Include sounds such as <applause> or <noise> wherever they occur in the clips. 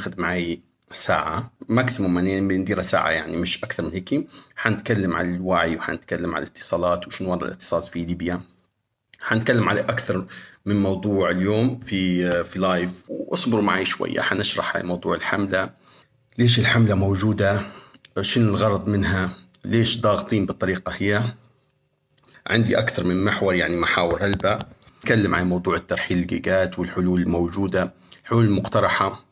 ياخذ معي ساعة maximum يعني بنديرها ساعة يعني مش أكثر من هيك حنتكلم عن الوعي وحنتكلم عن الاتصالات وشنو وضع الاتصالات في ليبيا حنتكلم على أكثر من موضوع اليوم في في live واصبروا معي شوية حنشرح موضوع الحملة. ليش الحملة موجودة؟ شنو الغرض منها؟ ليش ضاغطين بالطريقة هي؟ عندي أكثر من محور يعني محاور هلبة نتكلم عن موضوع الترحيل ال gigaت والحلول الموجودة الحلول المقترحة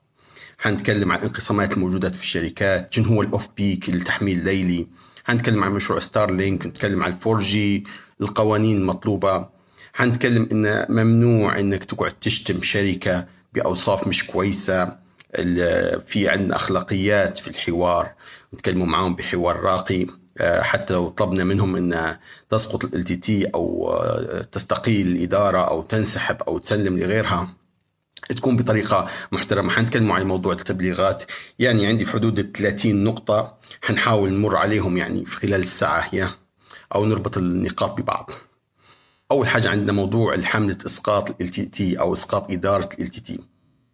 حنتكلم عن الانقسامات الموجودة في الشركات شنو هو ال off-peak التحميل الليلي حنتكلم عن مشروع ستار لينك نتكلم عن ال 4G القوانين المطلوبة حنتكلم إن ممنوع إنك تقعد تشتم شركة بأوصاف مش كويسة. في عندنا أخلاقيات في الحوار. نتكلموا معاهم بحوار راقي. آه، حتى لو طلبنا منهم إن تسقط ال CEO آه، تستقيل الإدارة أو تنسحب أو تسلم لغيرها. تكون بطريقة محترمة. حنتكلم عن موضوع التبليغات. يعني عندي في حدود ال 30 نقطة حنحاول نمر عليهم يعني في خلال الساعة هي أو نربط النقاط ببعض. أول حاجة عندنا موضوع الحمله إسقاط ال CEO إسقاط إدارة ال تي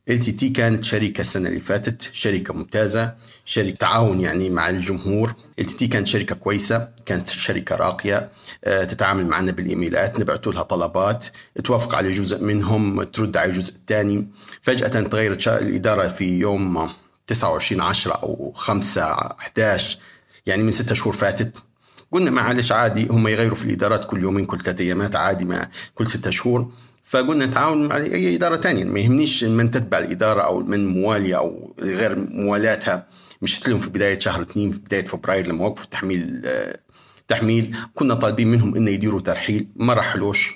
LTT كانت شركة السنة اللي فاتت شركة ممتازة شركة تعاون يعني مع الجمهور. LTT كانت شركة كويسة كانت شركة راقية آه، تتعامل معنا بالإيميلات نبعث لها طلبات توافق على جزء منهم ترد على الجزء الثاني. فجأة تغيرت الإدارة في يوم 29 10 أو 5 11 يعني من ستة شهور فاتت. قلنا معلش عادي هم يغيروا في الإدارات كل يومين كل ثلاثة أيامات عادي ما كل ستة شهور. فقلنا نتعاون مع أي إدارة ثانية ما يهمنيش من تتبع الإدارة أو من مواليه أو غير موالاتها مشيت لهم في بداية شهر اثنين في بداية فبراير لما وقفوا التحميل تحميل كنا طالبين منهم إنه يديروا ترحيل ما رحلوش.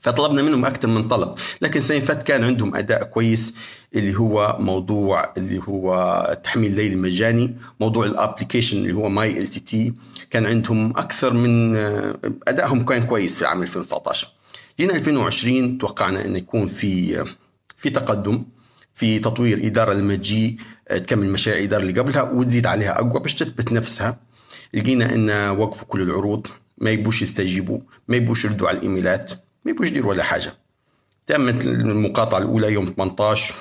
فطلبنا منهم أكثر من طلب. لكن فات كان عندهم أداء كويس اللي هو موضوع اللي هو التحميل الليلي المجاني موضوع ال application اللي هو My LTT. كان عندهم أكثر من أدائهم كان كويس في عام 2019 جينا 2020 توقعنا انه يكون في في تقدم في تطوير إدارة لما تجي تكمل مشاريع الاداره اللي قبلها وتزيد عليها أقوى باش تثبت نفسها. لقينا أن وقفوا كل العروض ما يبوش يستجيبوا ما يبوش يردوا على الإيميلات ما يبوش يديروا ولا حاجة. تمت المقاطعة الأولى يوم 18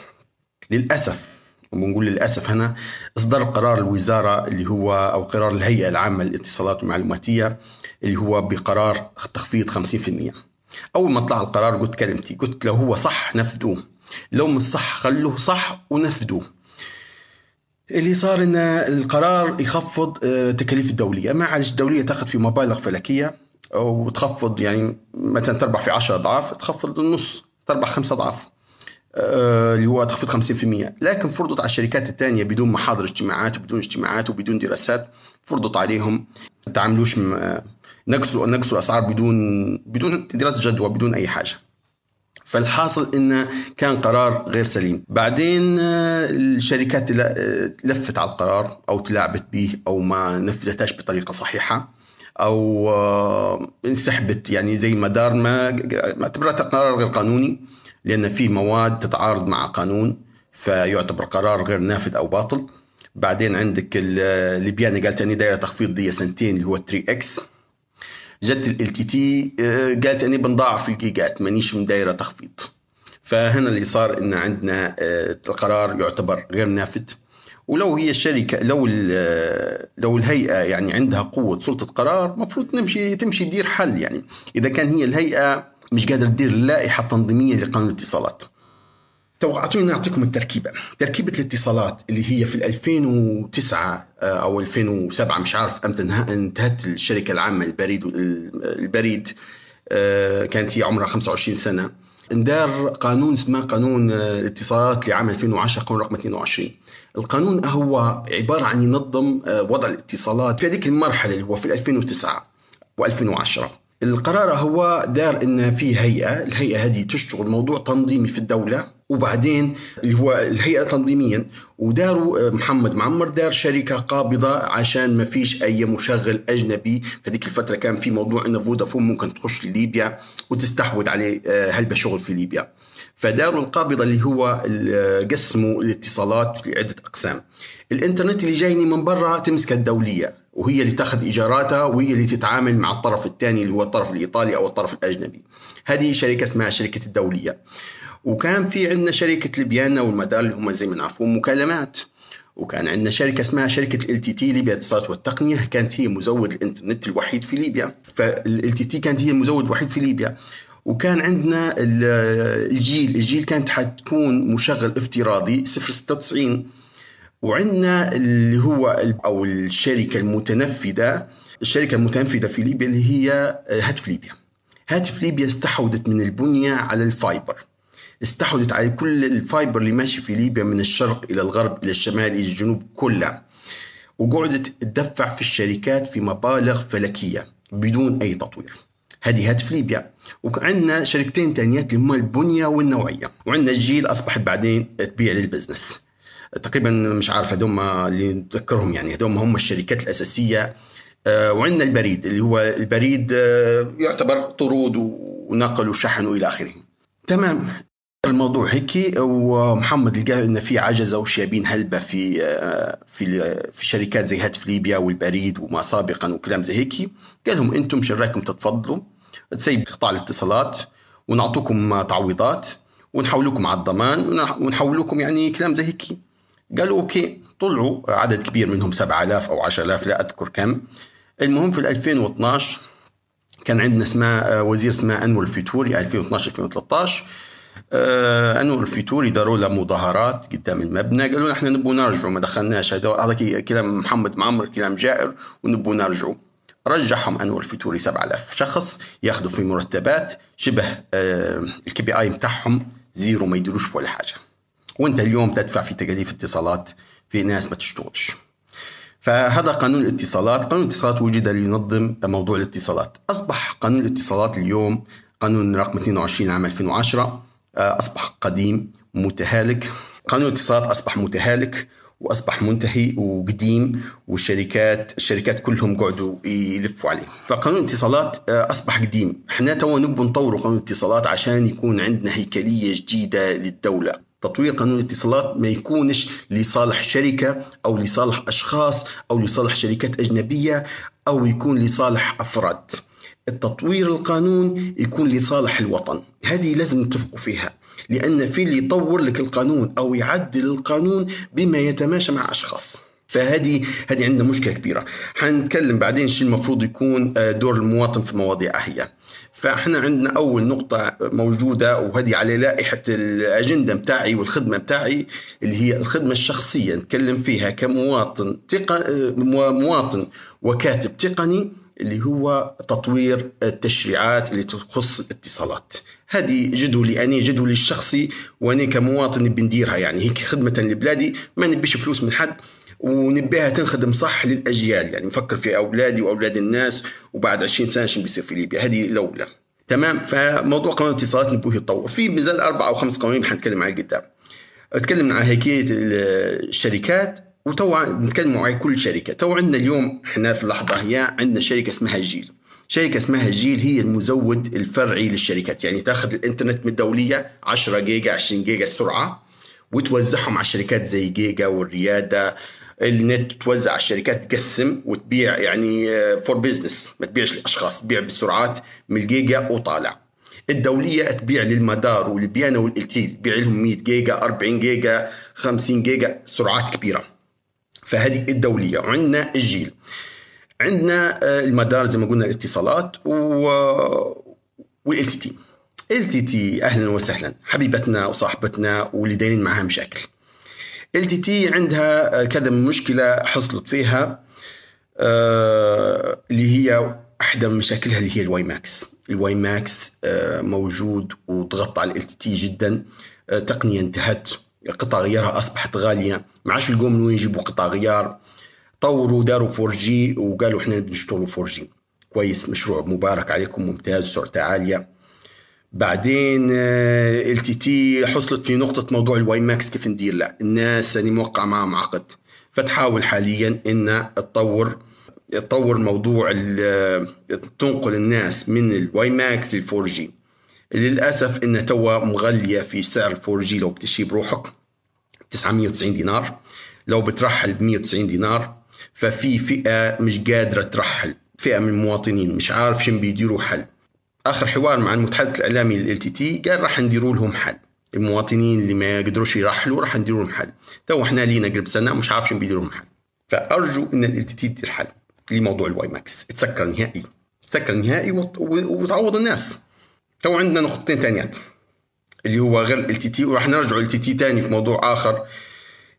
للأسف ونقول للأسف هنا اصدر قرار الوزارة اللي هو أو قرار الهيئة العامة للاتصالات والمعلوماتية اللي هو بقرار تخفيض 50% أول ما طلع القرار قلت كلمتي قلت لو هو صح نفذوه لو مش صح خلوه صح ونفذوه اللي صار إن القرار يخفض آه، تكاليف الدولية. ما عادش الدولية تاخذ في مبالغ فلكية وتخفض يعني مثلا تربح في 10 أضعاف تخفض النص تربح خمسة أضعاف. آه، اللي هو تخفيض 50% لكن فرضت على الشركات الثانية بدون محاضر اجتماعات وبدون اجتماعات وبدون دراسات فرضت عليهم. ما تعاملوش نقصوا نقصوا الاسعار بدون بدون دراسة جدوى بدون أي حاجة. فالحاصل انه كان قرار غير سليم. بعدين آه، الشركات آه، لفت على القرار أو تلاعبت به أو ما نفذتهاش بطريقة صحيحة أو آه، انسحبت. يعني زي ما دار ما اعتبرتها قرار غير قانوني لأن في مواد تتعارض مع قانون فيعتبر قرار غير نافذ أو باطل. بعدين عندك الليبياني قالت اني دايره تخفيض دي سنتين اللي هو 3 إكس جت LTT قالت أني بنضاعف الجيجات مانيش مدايره تخفيض. فهنا اللي صار إن عندنا آه، القرار يعتبر غير نافذ. ولو هي الشركة لو آه، لو الهيئة يعني عندها قوة سلطة قرار المفروض نمشي تمشي تدير حل يعني. إذا كان هي الهيئة مش قادرة تدير لائحه تنظيميه لقانون الاتصالات. توقعتوني نعطيكم التركيبة. تركيبة الاتصالات اللي هي في 2009 آه، أو 2007 مش عارف أمتى انتهت الشركة العامة للبريد البريد آه، كانت هي عمرها 25 سنة. اندار قانون اسمه قانون آه، الاتصالات لعام 2010 قانون رقم 22 القانون هو عبارة عن ينظم وضع الاتصالات في هذيك المرحلة اللي هو في 2009 و2010 القرار هو دار إن في هيئة الهيئة هذه تشتغل موضوع تنظيمي في الدولة. وبعدين اللي هو الهيئة تنظيميا وداروا آه، محمد معمر دار شركة قابضة عشان ما فيش أي مشغل أجنبي. في ذيك الفترة كان في موضوع إن فودافون ممكن تخش لليبيا وتستحوذ عليه آه، هلبة شغل في ليبيا. فداروا القابضة اللي هو آه، قسموا الاتصالات لعدة أقسام. الإنترنت اللي جايني من برا تمسك الدولية وهي اللي تاخذ إيجاراتها وهي اللي تتعامل مع الطرف الثاني اللي هو الطرف الإيطالي أو الطرف الأجنبي. هذه شركة اسمها شركة الدولية. وكان في عندنا شركة ليبيانا والمدار اللي هم زي ما تعرفون مكالمات. وكان عندنا شركة اسمها شركة LTT ليبيا الاتصالات والتقنية. كانت هي مزود الإنترنت الوحيد في ليبيا. ف LTT كانت هي المزود الوحيد في ليبيا. وكان عندنا الجيل. الجيل كانت حتكون مشغل افتراضي 096 وعندنا اللي هو أو الشركة المتنفذة. الشركة المتنفذة في ليبيا اللي هي هاتف ليبيا. هاتف ليبيا استحوذت من البنية على ال fiber. استحوذت على كل ال fiber اللي ماشي في ليبيا من الشرق إلى الغرب إلى الشمال إلى الجنوب كلها وقعدت تدفع في الشركات في مبالغ فلكية بدون أي تطوير. هذه هاتف ليبيا. وعندنا شركتين تانيات اللي هما البنية والنوعية. وعندنا الجيل أصبحت بعدين تبيع للبزنس. تقريبا مش عارف هذول اللي نتذكرهم يعني هذول هم الشركات الأساسية. آه، وعندنا البريد اللي هو البريد آه، يعتبر طرود ونقل وشحن وإلى آخره. تمام. الموضوع هيك ومحمد لقى إن في عجزه وشيابين هلبة في في في شركات زي هاتف ليبيا والبريد وما سابقا وكلام زي هيك قال لهم إنتم شو رأيكم تتفضلوا؟ تسيب قطاع الاتصالات ونعطوكم تعويضات ونحولكم على الضمان ونحولكم يعني كلام زي هيك قالوا okay طلعوا عدد كبير منهم 7000 أو 10000 لا أذكر كم. المهم في 2012 كان عندنا اسمها آه، وزير اسمه أنور الفيتوري 2012 2013 آه انور الفيتوري داروا له مظاهرات قدام المبنى. قالوا نحن نبغى نرجعوا ما دخلناش. هذا كلام محمد معمر كلام جائر ونبغى نرجعوا. رجعهم انور الفيتوري 7000 شخص ياخذوا في مرتبات شبه آه ال KPI بتاعهم zero ما يديروش في ولا حاجة. وأنت اليوم تدفع في تكاليف اتصالات في ناس ما تشتغلش. فهذا قانون الاتصالات. قانون الاتصالات وجد لينظم موضوع الاتصالات. أصبح قانون الاتصالات اليوم قانون رقم 22 عام 2010 آه، أصبح قديم متهالك. قانون الاتصالات أصبح متهالك وأصبح منتهي وقديم والشركات الشركات كلهم قعدوا يلفوا عليه. فقانون الاتصالات آه، أصبح قديم. إحنا تو نبغى نطور قانون الاتصالات عشان يكون عندنا هيكلية جديدة للدولة. تطوير قانون الاتصالات ما يكونش لصالح شركة أو لصالح أشخاص أو لصالح شركات أجنبية أو يكون لصالح أفراد. التطوير القانون يكون لصالح الوطن. هذه لازم نتفقوا فيها لأن في اللي يطور لك القانون أو يعدل القانون بما يتماشى مع أشخاص. فهذه هذه عندنا مشكلة كبيرة. حنتكلم بعدين شو المفروض يكون آه، دور المواطن في مواضيع هي. فإحنا عندنا أول نقطة موجودة وهذه على لائحة الأجندة بتاعي والخدمة بتاعي اللي هي الخدمة الشخصية. نتكلم فيها كمواطن تق... آه، مواطن وكاتب تقني اللي هو تطوير التشريعات اللي تخص الاتصالات. هذه جدولي أنا جدولي الشخصي وأنا كمواطن بنديرها يعني. هيك خدمة لبلادي ما نبيش فلوس من حد ونبيها تنخدم صح للأجيال. يعني نفكر في أولادي وأولاد الناس وبعد 20 سنة شو بيصير في ليبيا. هذه الأولى. تمام؟ فموضوع قانون الاتصالات نبوه يتطور. في مازال أربع أو خمس قوانين حنتكلم عليه قدام. أتكلم عن هيكلة الشركات. وتوا نتكلم على كل شركة. تو عندنا اليوم إحنا في اللحظة هي عندنا شركة اسمها جيل. شركة اسمها جيل هي المزود الفرعي للشركات. يعني تاخذ الإنترنت من الدولية 10 جيجا 20 جيجا السرعة وتوزعهم على شركات زي جيجا والريادة. النت توزع على الشركات تقسم وتبيع يعني for آه، business ما تبيعش للاشخاص تبيع بالسرعات من الجيجا وطالع. الدولية تبيع للمدار وليبيانا وال LTT تبيع لهم 100 جيجا 40 جيجا 50 جيجا سرعات كبيرة. فهذه الدولية. وعندنا الجيل. عندنا آه، المدار زي ما قلنا الاتصالات و وال LTT LTT أهلا وسهلا. حبيبتنا وصاحبتنا واللي دايرين معها مشاكل. LTT عندها كذا مشكلة حصلت فيها آه، اللي هي احدى مشاكلها اللي هي ال WiMAX. ال WiMAX آه، موجود وضغط على LTT جدا. آه، تقنية انتهت. قطع غيارها أصبحت غالية. ما عادش يلقوا من وين يجيبوا قطع غيار. طوروا داروا 4G وقالوا إحنا نشتغلوا 4G. كويس مشروع مبارك عليكم ممتاز سرعته عالية. بعدين LTT حصلت في نقطة موضوع ال WiMAX كيف ندير؟ لا الناس اللي موقع معهم عقد فتحاول حاليا إن تطور تطور موضوع تنقل الناس من الواي ماكس لل 4 جي. للأسف إن توا مغلية في سعر 4G. لو بتشري بروحك 990 دينار. لو بترحل ب 190 دينار ففي فئة مش قادرة ترحل. فئة من المواطنين مش عارف شن بيديروا حل. آخر حوار مع المتحدث الإعلامي لل LTT قال راح نديروا لهم حل. المواطنين اللي ما يقدروش يرحلوا راح نديروا لهم حل. تو إحنا لينا قرب سنة مش عارفين بيديروا لهم حل. فأرجو إن ال تي تدير حل لموضوع ال WiMAX. تسكر نهائي. تسكر نهائي وتعوض الناس. تو عندنا نقطتين ثانيات اللي هو غير LTT وراح نرجع LTT ثاني في موضوع آخر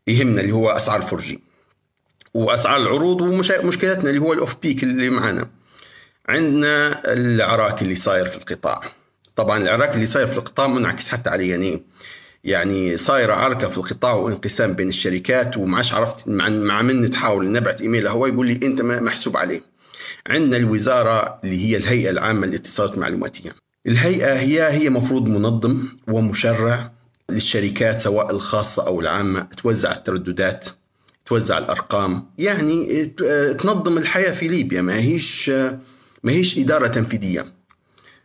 يهمنا اللي هو أسعار ال 4G وأسعار العروض ومشكلتنا اللي هو ال off peak اللي معنا. عندنا العراك اللي صاير في القطاع. طبعا العراك اللي صاير في القطاع منعكس حتى على يعني يعني صايرة عركه في القطاع وانقسام بين الشركات ومعش عرفت مع, مع من تحاول نبعت إيميل هو يقول لي أنت محسوب عليه. عندنا الوزارة اللي هي الهيئة العامة للاتصالات المعلوماتية. الهيئة هي هي مفروض منظم ومشرع للشركات سواء الخاصة أو العامة توزع الترددات توزع الأرقام يعني تنظم الحياة في ليبيا ما هيش ما هيش إدارة تنفيذية.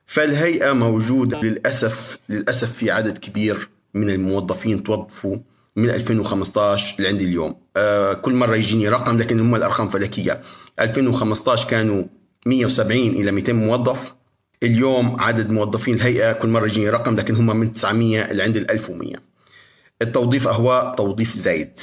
فالهيئة موجودة للاسف للأسف في عدد كبير من الموظفين توظفوا من 2015 لعند اليوم. آه كل مرة يجيني رقم لكن هم الأرقام فلكية. 2015 كانوا 170 إلى 200 موظف. اليوم عدد موظفين الهيئة كل مرة يجيني رقم لكن هم من 900 لعند ال 1100 التوظيف هو توظيف زايد.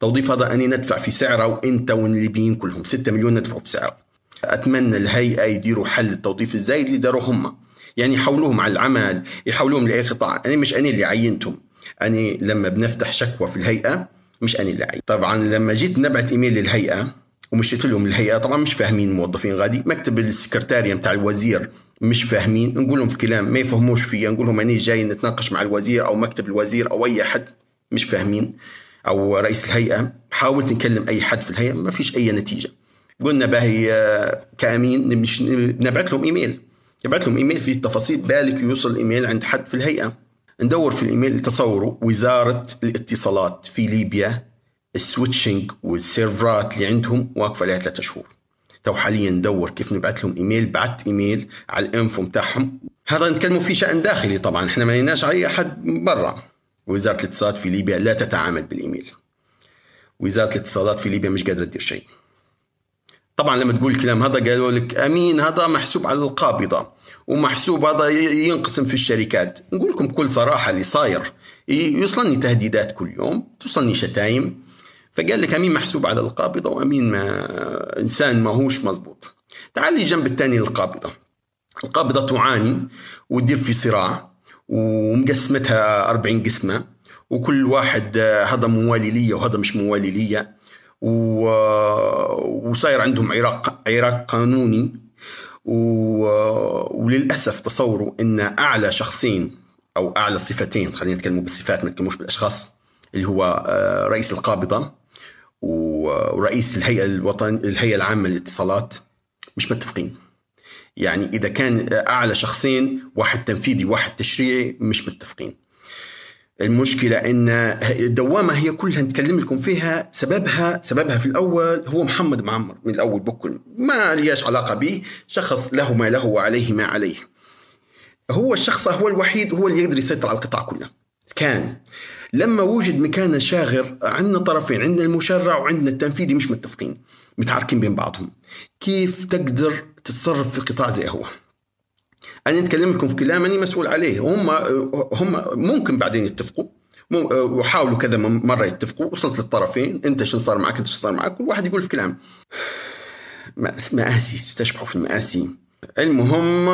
توظيف هذا أني ندفع في سعره وأنت والليبيين كلهم. 6 مليون ندفعوا في سعره. أتمنى الهيئة يديروا حل التوظيف الزايد اللي داروا هم. يعني يحولوهم على العمل يحولوهم لأي قطاع أنا مش أنا اللي عينتهم. أنا لما بنفتح شكوى في الهيئة مش أنا اللي عين طبعا لما جيت نبعت إيميل للهيئة ومشيت لهم الهيئة طبعا مش فاهمين الموظفين غادي. مكتب السكرتارية بتاع الوزير مش فاهمين. نقول لهم في كلام ما يفهموش فيه نقول لهم أنا جاي نتناقش مع الوزير أو مكتب الوزير أو أي أحد مش فاهمين. أو رئيس الهيئة. حاولت نكلم أي حد في الهيئة. ما فيش أي نتيجة. قلنا باهي كأمين نبعث لهم إيميل. نبعث لهم إيميل فيه التفاصيل. بالك يوصل الايميل عند حد في الهيئة. ندور في الإيميل تصوروا. وزارة الاتصالات في ليبيا. ال switching والسيرفرات اللي عندهم واقفة لها ثلاثة شهور. تو حاليا ندور كيف نبعث لهم إيميل. بعت إيميل على ال info بتاعهم. هذا نتكلموا في شأن داخلي طبعا. إحنا ما لناش أي أحد برا. وزارة الاتصالات في ليبيا لا تتعامل بالإيميل. وزارة الاتصالات في ليبيا مش قادرة تدير شيء. طبعا لما تقول الكلام هذا قالوا لك أمين هذا محسوب على القابضة. ومحسوب هذا ينقسم في الشركات. نقول لكم بكل صراحة اللي صاير يوصلني تهديدات كل يوم توصلني شتايم. فقال لك أمين محسوب على القابضة وأمين ما إنسان ما هوش مزبوط. تعال لي جنب الثاني للقابضة. القابضة تعاني وتدير في صراع ومقسمتها 40 قسمة وكل واحد آه، هذا موالي لي وهذا مش موالي لي وصاير عندهم عراق عراق قانوني وللأسف تصوروا إن أعلى شخصين أو أعلى صفتين خلينا نتكلم بالصفات ما نتكلموش بالأشخاص اللي هو آه، رئيس القابضة ورئيس الهيئة الوطن الهيئة العامة للاتصالات مش متفقين. يعني إذا كان أعلى شخصين واحد تنفيذي واحد تشريعي مش متفقين. المشكلة إن الدوامة هي كلها نتكلم لكم فيها سببها سببها في الأول هو محمد معمر من الأول بكل. ما ليش علاقة به؟ شخص له ما له وعليه ما عليه. هو الشخص هو الوحيد هو اللي يقدر يسيطر على القطاع كله. كان لما وجد مكان شاغر عندنا طرفين عندنا المشرع وعندنا التنفيذي مش متفقين متعاركين بين بعضهم. كيف تقدر تتصرف في قطاع زي هو؟ أنا اتكلم لكم في كلام اني مسؤول عليه. هم هم ممكن بعدين يتفقوا. وحاولوا كذا مرة يتفقوا. وصلت للطرفين. أنت شو صار معك؟ أنت شو صار معك؟ كل واحد يقول في كلام. مآسي تشبحوا في المآسي. المهم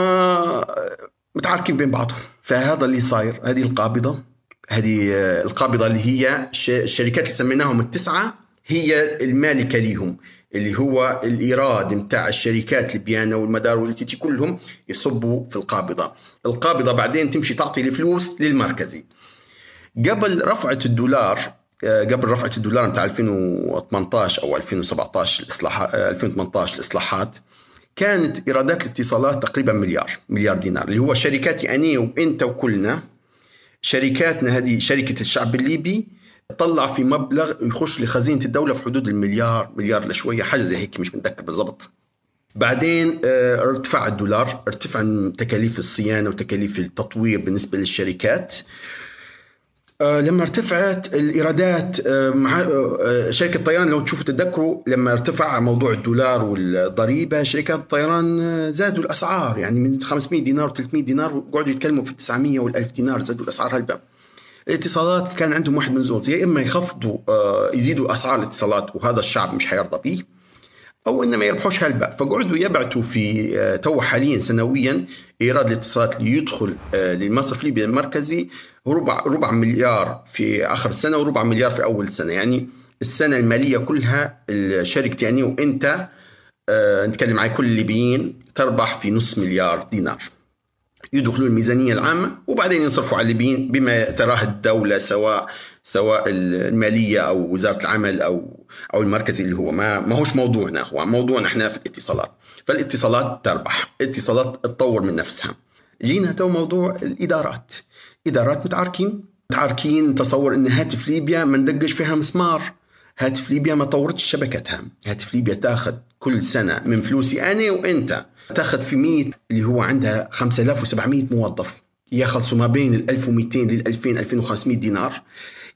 متعاركين بين بعضهم. فهذا اللي صاير. هذه القابضة. هذه القابضة اللي هي الشركات اللي سميناهم التسعة هي المالكة ليهم اللي هو الإيراد نتاع الشركات البيانه والمدار والتي كلهم يصبوا في القابضة. القابضة بعدين تمشي تعطي الفلوس للمركزي. قبل رفعة الدولار آه، قبل رفعة الدولار نتاع 2018 أو 2017 الاصلاحات 2018 الإصلاحات كانت إيرادات الاتصالات تقريبا مليار مليار دينار اللي هو شركاتي اني وإنت وكلنا شركاتنا هذه شركة الشعب الليبي طلع في مبلغ يخش لخزينة الدولة في حدود المليار مليار لشوية حاجة زي هيك مش متذكر بالضبط. بعدين آه، ارتفع الدولار ارتفع تكاليف الصيانة وتكاليف التطوير بالنسبة للشركات. لما ارتفعت الإيرادات آه، مع شركة الطيران لو تشوفوا تتذكروا لما ارتفع موضوع الدولار والضريبة شركات الطيران زادوا الأسعار. يعني من 500 دينار و 300 دينار قعدوا يتكلموا في 900 وال 1000 دينار زادوا الأسعار هلبا. الاتصالات كان عندهم واحد من زون يا إما يخفضوا آه، يزيدوا أسعار الاتصالات وهذا الشعب مش حيرضى به. أو انما يربحوش هلبة. فقعدوا يبعثوا في آه، تو حاليا سنويا إيراد الاتصالات ليدخل آه، للمصرف الليبي المركزي ربع ربع مليار في آخر السنة وربع مليار في أول السنة يعني السنة المالية كلها الشركة يعني وأنت نتكلم على كل الليبيين تربح في نص مليار دينار. يدخلوا الميزانية العامة وبعدين ينصرفوا على الليبيين بما تراه الدولة سواء سواء المالية أو وزارة العمل أو أو المركزي اللي هو ما ما هوش موضوعنا هو موضوعنا إحنا في الاتصالات. فالاتصالات تربح الاتصالات تطور من نفسها. جينا تو موضوع الإدارات. إدارات متعاركين. متعاركين تصور إن هاتف ليبيا ما ندقش فيها مسمار. هاتف ليبيا ما طورتش شبكتها. هاتف ليبيا تاخذ كل سنة من فلوسي أنا وأنت. تاخذ في 100 اللي هو عندها 5700 موظف. يخلصوا ما بين ال 1200 لل 2000 2500 دينار.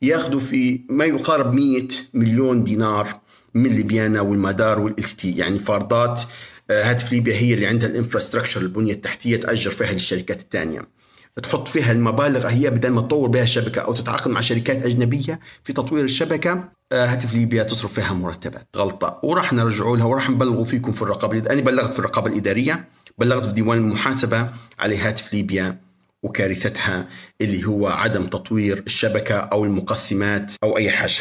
ياخذوا في ما يقارب 100 مليون دينار من ليبيانا والمدار والإل تي. يعني فاردات آه، هاتف ليبيا هي اللي عندها الإنفراستراكشر البنية التحتية تأجر فيها للشركات الثانية. تحط فيها المبالغ هي بدل ما تطور بها الشبكة أو تتعاقد مع شركات أجنبية في تطوير الشبكة آه، هاتف ليبيا تصرف فيها مرتبات. غلطة. وراح نرجعوا لها وراح نبلغوا فيكم في الرقابة أنا بلغت في الرقابة الإدارية بلغت في ديوان المحاسبة على هاتف ليبيا وكارثتها اللي هو عدم تطوير الشبكة أو المقسمات أو أي حاجة.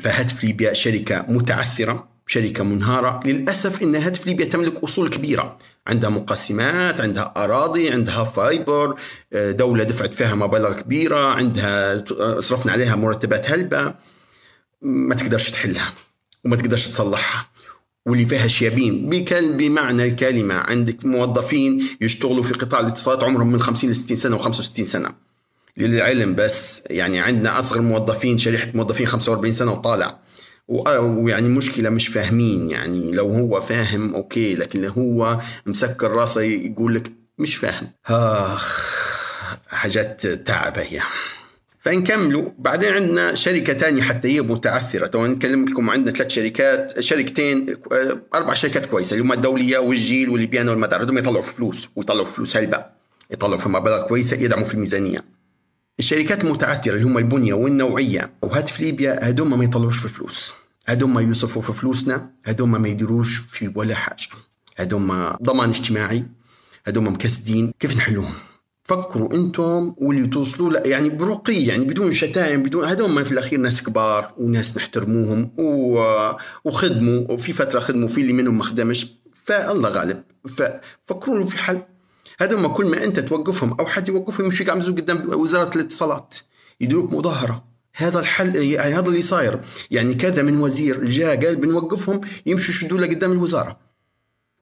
فهاتف ليبيا شركة متعثرة شركة منهارة. للأسف أن هاتف ليبيا تملك أصول كبيرة. عندها مقسمات عندها أراضي عندها فايبر آه، دولة دفعت فيها مبالغ كبيرة عندها صرفنا عليها مرتبات هلبة. ما تقدرش تحلها وما تقدرش تصلحها. واللي فيها شيابين. بمعنى الكلمة عندك موظفين يشتغلوا في قطاع الاتصالات عمرهم من 50 ل 60 سنة و65 سنة. للعلم بس. يعني عندنا أصغر موظفين شريحة موظفين 45 سنة وطالع. ويعني مشكلة مش فاهمين. يعني لو هو فاهم okay. لكن هو مسكر راسه يقول لك مش فاهم. آخ حاجات تعبة هي فنكملوا بعدين عندنا شركة تانية حتى هي متعثرة تو نكلم لكم عندنا ثلاث شركات شركتين أربع شركات كويسة اللي هم الدولية والجيل والليبيانا والمدار هذول يطلعوا في فلوس ويطلعوا في فلوس هلبة. يطلعوا في مبالغ كويسة يدعموا في الميزانية. الشركات المتعثرة اللي هم البنية والنوعية. وهاتف ليبيا هذول ما يطلعوش في فلوس. هذول ما يصرفوا في فلوسنا هذول ما يديروش في ولا حاجة. هذول ضمان اجتماعي هذول مكسدين. كيف نحلوهم؟ فكروا أنتم واللي توصلوا لا يعني برقي يعني بدون شتائم بدون هذول في الأخير ناس كبار وناس نحترموهم وخدموا وفي فترة خدموا في اللي منهم ما خدمش فالله غالب. ففكروا له في حل. هذا ما كل ما انت توقفهم أو حد يوقفهم يمشي يعمزوا قدام وزارة الاتصالات يديروك مظاهرة. هذا الحل يعني هذا اللي صاير. يعني كذا من وزير جاء قال بنوقفهم يمشوا يشدوا له قدام الوزارة.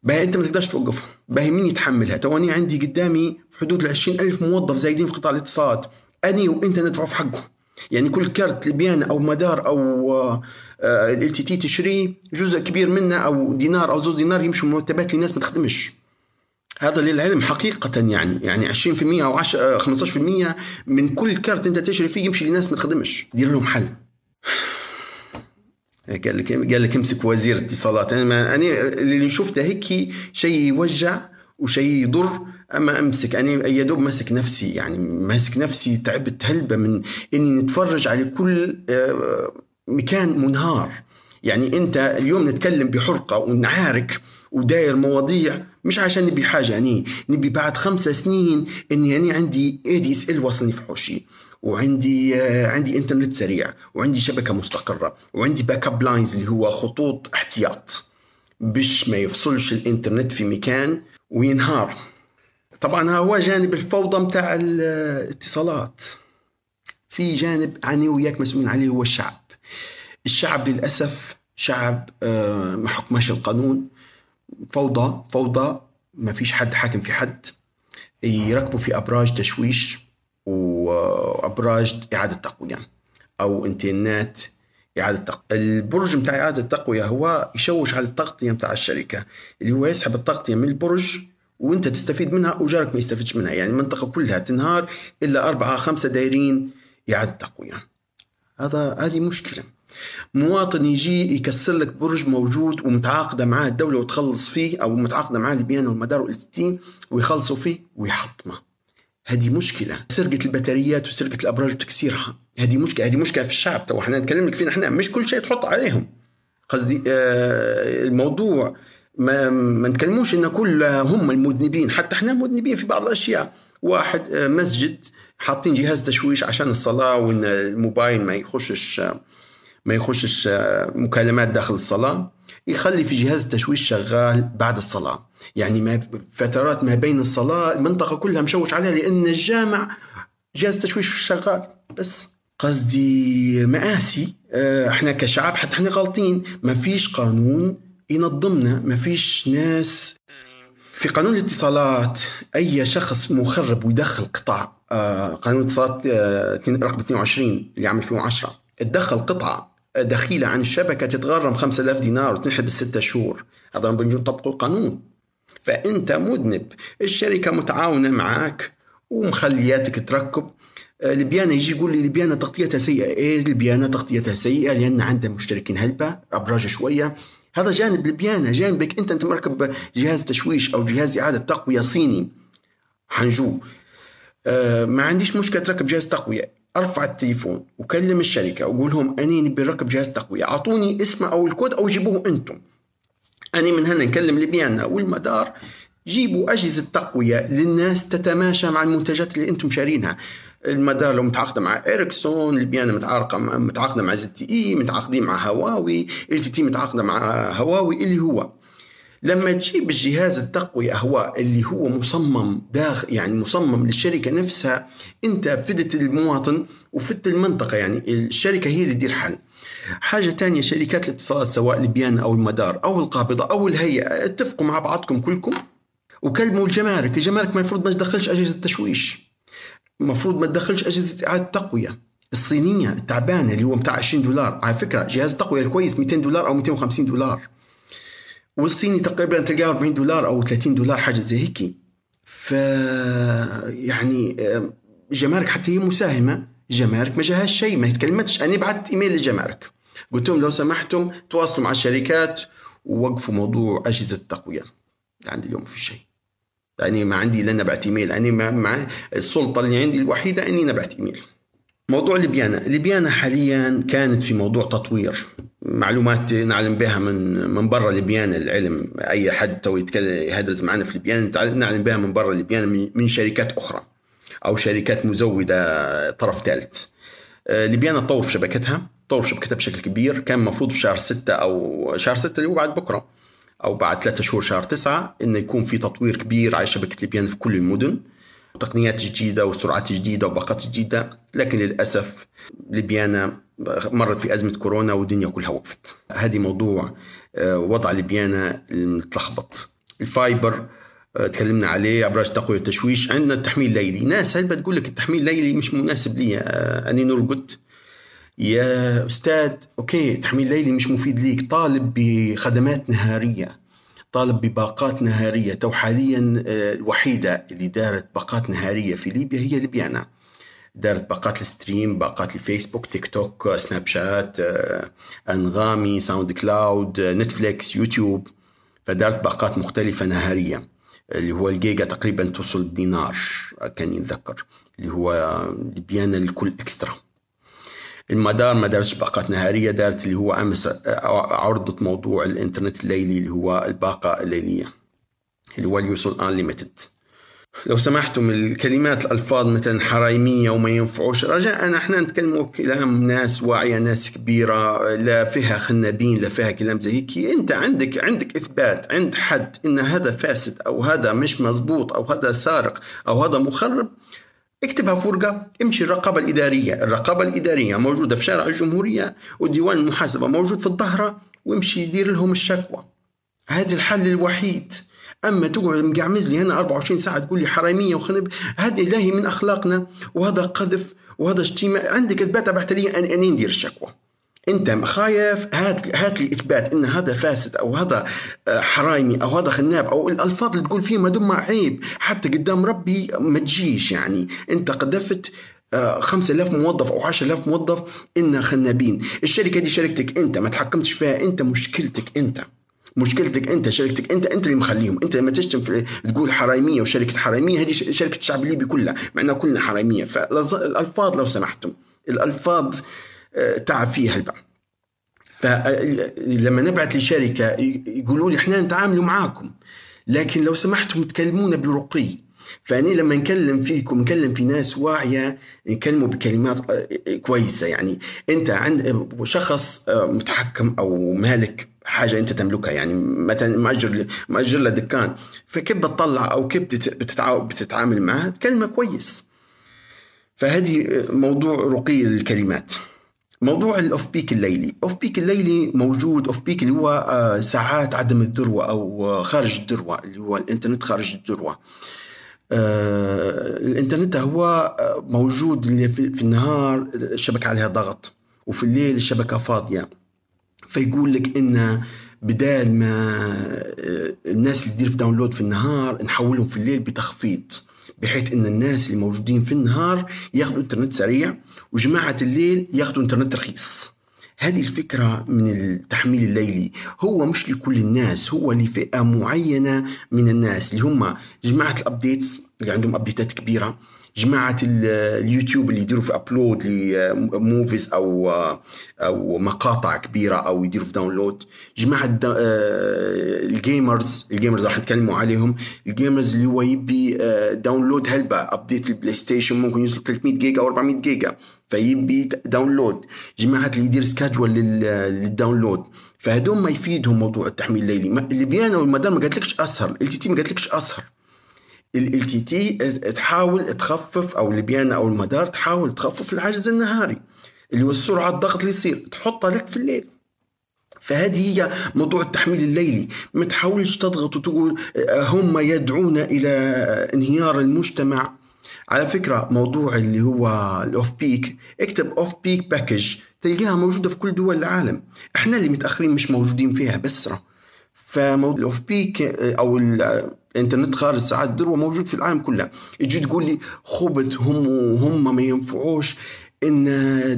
باهي انت ما تقدرش توقفهم باهي مين يتحملها؟ تواني عندي قدامي حدود ال ألف موظف زايدين في قطاع الاتصالات أني وانت ندفعوا في حقهم. يعني كل كارت ليبيانا أو مدار أو LTT تشريه جزء كبير منه أو دينار أو زوز دينار يمشوا مرتبات لناس ما تخدمش. هذا للعلم حقيقة يعني يعني 20% أو 10 15% من كل كارت أنت تشتري فيه يمشي لناس ما تخدمش. دير لهم حل. <sighs> قال لك قال لك امسك وزير اتصالات أنا ما أنا اللي شفته هيك شيء يوجع وشيء يضر أما أمسك أنا يا دوب ماسك نفسي يعني ماسك نفسي تعبت هلبة من إني نتفرج على كل آه، مكان منهار. يعني أنت اليوم نتكلم بحرقة ونعارك وداير مواضيع مش عشان نبي حاجة يعني نبي بعد خمسة سنين إني يعني عندي ADSL وصلني في حوشي وعندي آه عندي إنترنت سريع وعندي شبكة مستقرة وعندي backup lines اللي هو خطوط احتياط. باش ما يفصلش الإنترنت في مكان وينهار. طبعا هو جانب الفوضى متاع الاتصالات. في جانب أنا وياك مسؤولين عليه هو الشعب. الشعب للأسف شعب آه، ما حكمش القانون. فوضى فوضى ما فيش حد حاكم في حد. يركبوا في أبراج تشويش وابراج إعادة تقويه أو إنترنت إعادة تقويه البرج بتاع إعادة التقوية هو يشوش على التغطيه بتاع الشركة اللي هو يسحب التغطيه من البرج وأنت تستفيد منها وجارك ما يستفيدش منها يعني المنطقة كلها تنهار إلا أربعة خمسة دايرين إعادة تقويه هذا هذه مشكلة. مواطن يجي يكسر لك برج موجود ومتعاقدة معاه الدولة وتخلص فيه أو متعاقدة معاه لبيان والمدار والتي ويخلصوا فيه ويحطمه. هذه مشكلة. سرقة البطاريات وسرقة الأبراج وتكسيرها. هذه مشكلة هذه مشكلة في الشعب. تو إحنا نتكلم لك فينا إحنا مش كل شيء تحط عليهم. قصدي آه الموضوع ما, ما نتكلموش إن كل هم المذنبين. حتى إحنا مذنبين في بعض الأشياء. واحد آه مسجد حاطين جهاز تشويش عشان الصلاة وإن الموبايل ما يخشش. ما يخشش آه، مكالمات داخل الصلاة يخلي في جهاز التشويش شغال بعد الصلاة. يعني ما فترات ما بين الصلاة المنطقة كلها مشوش عليها لأن الجامع جهاز التشويش شغال. بس قصدي مآسي آه، إحنا كشعب حتى إحنا غالطين. ما فيش قانون ينظمنا ما فيش ناس في قانون الاتصالات أي شخص مخرب ويدخل قطع آه، قانون الاتصالات رقم 22 اللي عام 2010 تدخل قطعه دخيلة عن الشبكه تتغرم 5000 دينار وتنحب ستة شهور. هذا بنجي نطبقوا القانون فأنت مذنب. الشركة متعاونة معك ومخلياتك تركب. آه، لبيانا يجي يقول لي لبيانا تغطيتها سيئة. إيه لبيانا تغطيتها سيئة؟ لأن عندها مشتركين هلبة أبراج شوية. هذا جانب لبيانا جانبك. أنت أنت مركب جهاز تشويش أو جهاز إعادة تقوية صيني. حنجو. أه ما عنديش مشكلة تركب جهاز تقوية. أرفع التليفون وكلم الشركة وقول لهم أني نبي نركب جهاز تقوية. أعطوني اسمه أو الكود أو جيبوه أنتم. أني من هنا نكلم ليبيانا والمدار. جيبوا أجهزة تقوية للناس تتماشى مع المنتجات اللي أنتم شارينها. المدار لو متعاقدة مع اريكسون ليبيانا متعاقده متعاقدة مع ZTE متعاقدين مع هواوي LTT متعاقدة مع هواوي اللي هو. لما تجيب الجهاز التقوية هو اللي هو مصمم داخل يعني مصمم للشركة نفسها أنت فدت المواطن وفدت المنطقة يعني الشركة هي اللي تدير حل. حاجة تانية شركات الاتصالات سواء لبيانا أو المدار أو القابضة أو الهيئة اتفقوا مع بعضكم كلكم وكلموا الجمارك. الجمارك ما المفروض ما تدخلش أجهزة تشويش. المفروض ما تدخلش أجهزة إعادة تقوية. الصينية التعبانة اللي هو بتاع 20 دولار على فكرة جهاز التقوية الكويس 200 دولار أو 250 دولار. والصيني تقريبا تلقاه 40 دولار أو 30 دولار حاجة زي هيك ف يعني الجمارك حتى هي مساهمة. الجمارك ما جاهاش شيء ما تكلمتش. أنا بعثت إيميل للجمارك قلت لهم لو سمحتم تواصلوا مع الشركات ووقفوا موضوع أجهزة التقوية. عندي اليوم في شيء. لاني ما عندي إلا نبعت إيميل. اني ما مع السلطة اللي عندي الوحيدة إني نبعت إيميل. موضوع ليبيانا. ليبيانا حاليا كانت في موضوع تطوير. معلومات نعلم بها من من برا ليبيانا العلم. أي حد تو يتكلم يهدرز معنا في ليبيانا نعلم بها من برا ليبيانا من شركات أخرى أو شركات مزودة طرف ثالث. آه، ليبيانا تطور في شبكتها. تطور في شبكتها بشكل كبير. كان المفروض في شهر ستة أو شهر ستة اللي هو بعد بكرة أو بعد ثلاثة شهور شهر تسعة انه يكون في تطوير كبير على شبكة ليبيان في كل المدن. تقنيات جديدة وسرعات جديدة وباقات جديدة. لكن للأسف ليبيانا مرت في أزمة كورونا والدنيا كلها وقفت. هذه موضوع آه، وضع ليبيانا المتلخبط. ال fiber آه، تكلمنا عليه ابراج تقوية التشويش عندنا التحميل الليلي. ناس هل بتقول لك التحميل الليلي مش مناسب لي. آه، أني نرقد يا أستاذ okay تحميل ليلي مش مفيد ليك. طالب بخدمات نهارية طالب بباقات نهارية. تو حاليا الوحيدة اللي دارت باقات نهارية في ليبيا هي ليبيانا دارت باقات ال stream باقات الفيسبوك تيك توك سناب شات أنغامي ساوند كلاود نتفليكس يوتيوب. فدارت باقات مختلفة نهارية اللي هو الجيجا تقريبا توصل دينار كان يتذكر اللي هو ليبيانا الكل extra. المدار ما دارتش باقات نهارية دارت اللي هو أمس عرضة موضوع الإنترنت الليلي اللي هو الباقة الليلية اللي هو اليوصل unlimited لو سمحتم الكلمات الألفاظ مثلا حرايمية وما ينفعوش رجاء إحنا نتكلموا كلام ناس واعية ناس كبيرة لا فيها خنابين لا فيها كلام زي هيك. أنت عندك عندك إثبات عند حد إن هذا فاسد أو هذا مش مزبوط أو هذا سارق أو هذا مخرب اكتبها فرقة امشي. الرقابة الإدارية الرقابة الإدارية موجودة في شارع الجمهورية وديوان المحاسبة موجود في الظهرة وامشي يدير لهم الشكوى. هذا الحل الوحيد. أما تقعد مقعمز لي هنا 24 ساعة تقول لي حرامية وخنب هذه لا هي من أخلاقنا وهذا قذف وهذا شتيمه عندك إثبات بعت لي ان اني ندير الشكوى. أنت خايف هات هات لي اثبات إن هذا فاسد أو هذا آه، حرايمي أو هذا خناب أو الألفاظ اللي تقول ما دام عيب. حتى قدام ربي ما تجيش يعني. أنت قذفت 5000 آه، موظف أو 10000 موظف إن خنابين. الشركة دي شركتك أنت ما تحكمتش فيها أنت مشكلتك أنت. مشكلتك انت شركتك انت انت اللي مخليهم. انت لما تشتم في تقول حرامية وشركة حرامية هذه شركة الشعب الليبي كلها مع انها كلنا حرامية. فالالفاظ لو سمحتم الألفاظ آه، تعب فيها البعض. فلما نبعث لشركة يقولوا لي إحنا نتعامل معاكم لكن لو سمحتم تكلمونا برقي فأنا لما نكلم فيكم نكلم في ناس واعية نكلموا بكلمات آه، كويسة. يعني أنت عند شخص آه، متحكم أو مالك حاجة أنت تملكها يعني مثلا مأجر مأجر له دكان فكيف بتطلع أو كيف بتتعامل معه تكلمه كويس. فهذه موضوع رقي الكلمات. موضوع ال off peak الليلي. off peak الليلي موجود off peak اللي هو آه، ساعات عدم الذروة أو خارج الذروة اللي هو الإنترنت خارج الذروة. آه، الإنترنت هو آه، موجود في النهار الشبكة عليها ضغط وفي الليل الشبكة فاضية. فيقول لك إن بدال ما الناس اللي تدير في download في النهار نحولهم في الليل بتخفيض بحيث إن الناس اللي موجودين في النهار ياخذوا إنترنت سريع وجماعة الليل ياخذوا إنترنت رخيص. هذه الفكرة من التحميل الليلي. هو مش لكل الناس هو لفئة معينة من الناس اللي هم جماعة ال updates اللي عندهم update ات كبيرة. جماعة اليوتيوب اللي يديروا في upload ل movies أو أو مقاطع كبيرة أو يديروا في download جماعة ال gamers ال gamers راح نتكلموا عليهم. ال gamers اللي هو يبي download هلبة update البلاي ستيشن ممكن يوصل 300 جيجا أو 400 جيجا فيبي download جماعة اللي يدير schedule لل download فهدول ما يفيدهم موضوع التحميل الليلي. ليبيانا والمدار ما قالتلكش أسهر LTT ما قالتلكش أسهر. LTT تحاول تخفف أو ليبيانا أو المدار تحاول تخفف العجز النهاري اللي هو السرعة الضغط اللي يصير تحطها لك في الليل. فهذه هي موضوع التحميل الليلي. ما تحاولش تضغط وتقول آه، هم يدعون إلى انهيار المجتمع. على فكرة موضوع اللي هو ال off peak اكتب off peak package تلقاها موجودة في كل دول العالم. إحنا اللي متأخرين مش موجودين فيها بسره فموضوع ال off peak آه، أو الانترنت خارج ساعات الذروه موجود في العالم كله. يجي تقول لي خبث هم وهم ما ينفعوش إن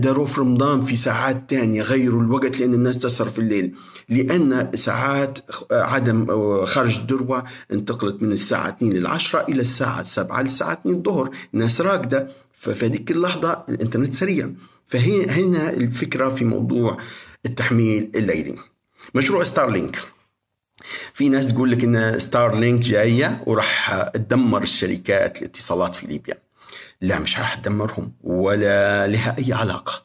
داروا في رمضان في ساعات تانية غيروا الوقت لأن الناس تسهر في الليل. لأن ساعات عدم خارج الذروه انتقلت من الساعة 2 للعشرة إلى الساعة 7 للساعة 2 الظهر. الناس راقدة. ففي هذيك اللحظة الإنترنت سريع. فهي هنا الفكرة في موضوع التحميل الليلي. مشروع ستارلينك في ناس تقول لك إن ستار لينك جاية وراح تدمر الشركات الاتصالات في ليبيا. لا مش راح تدمرهم ولا لها أي علاقة.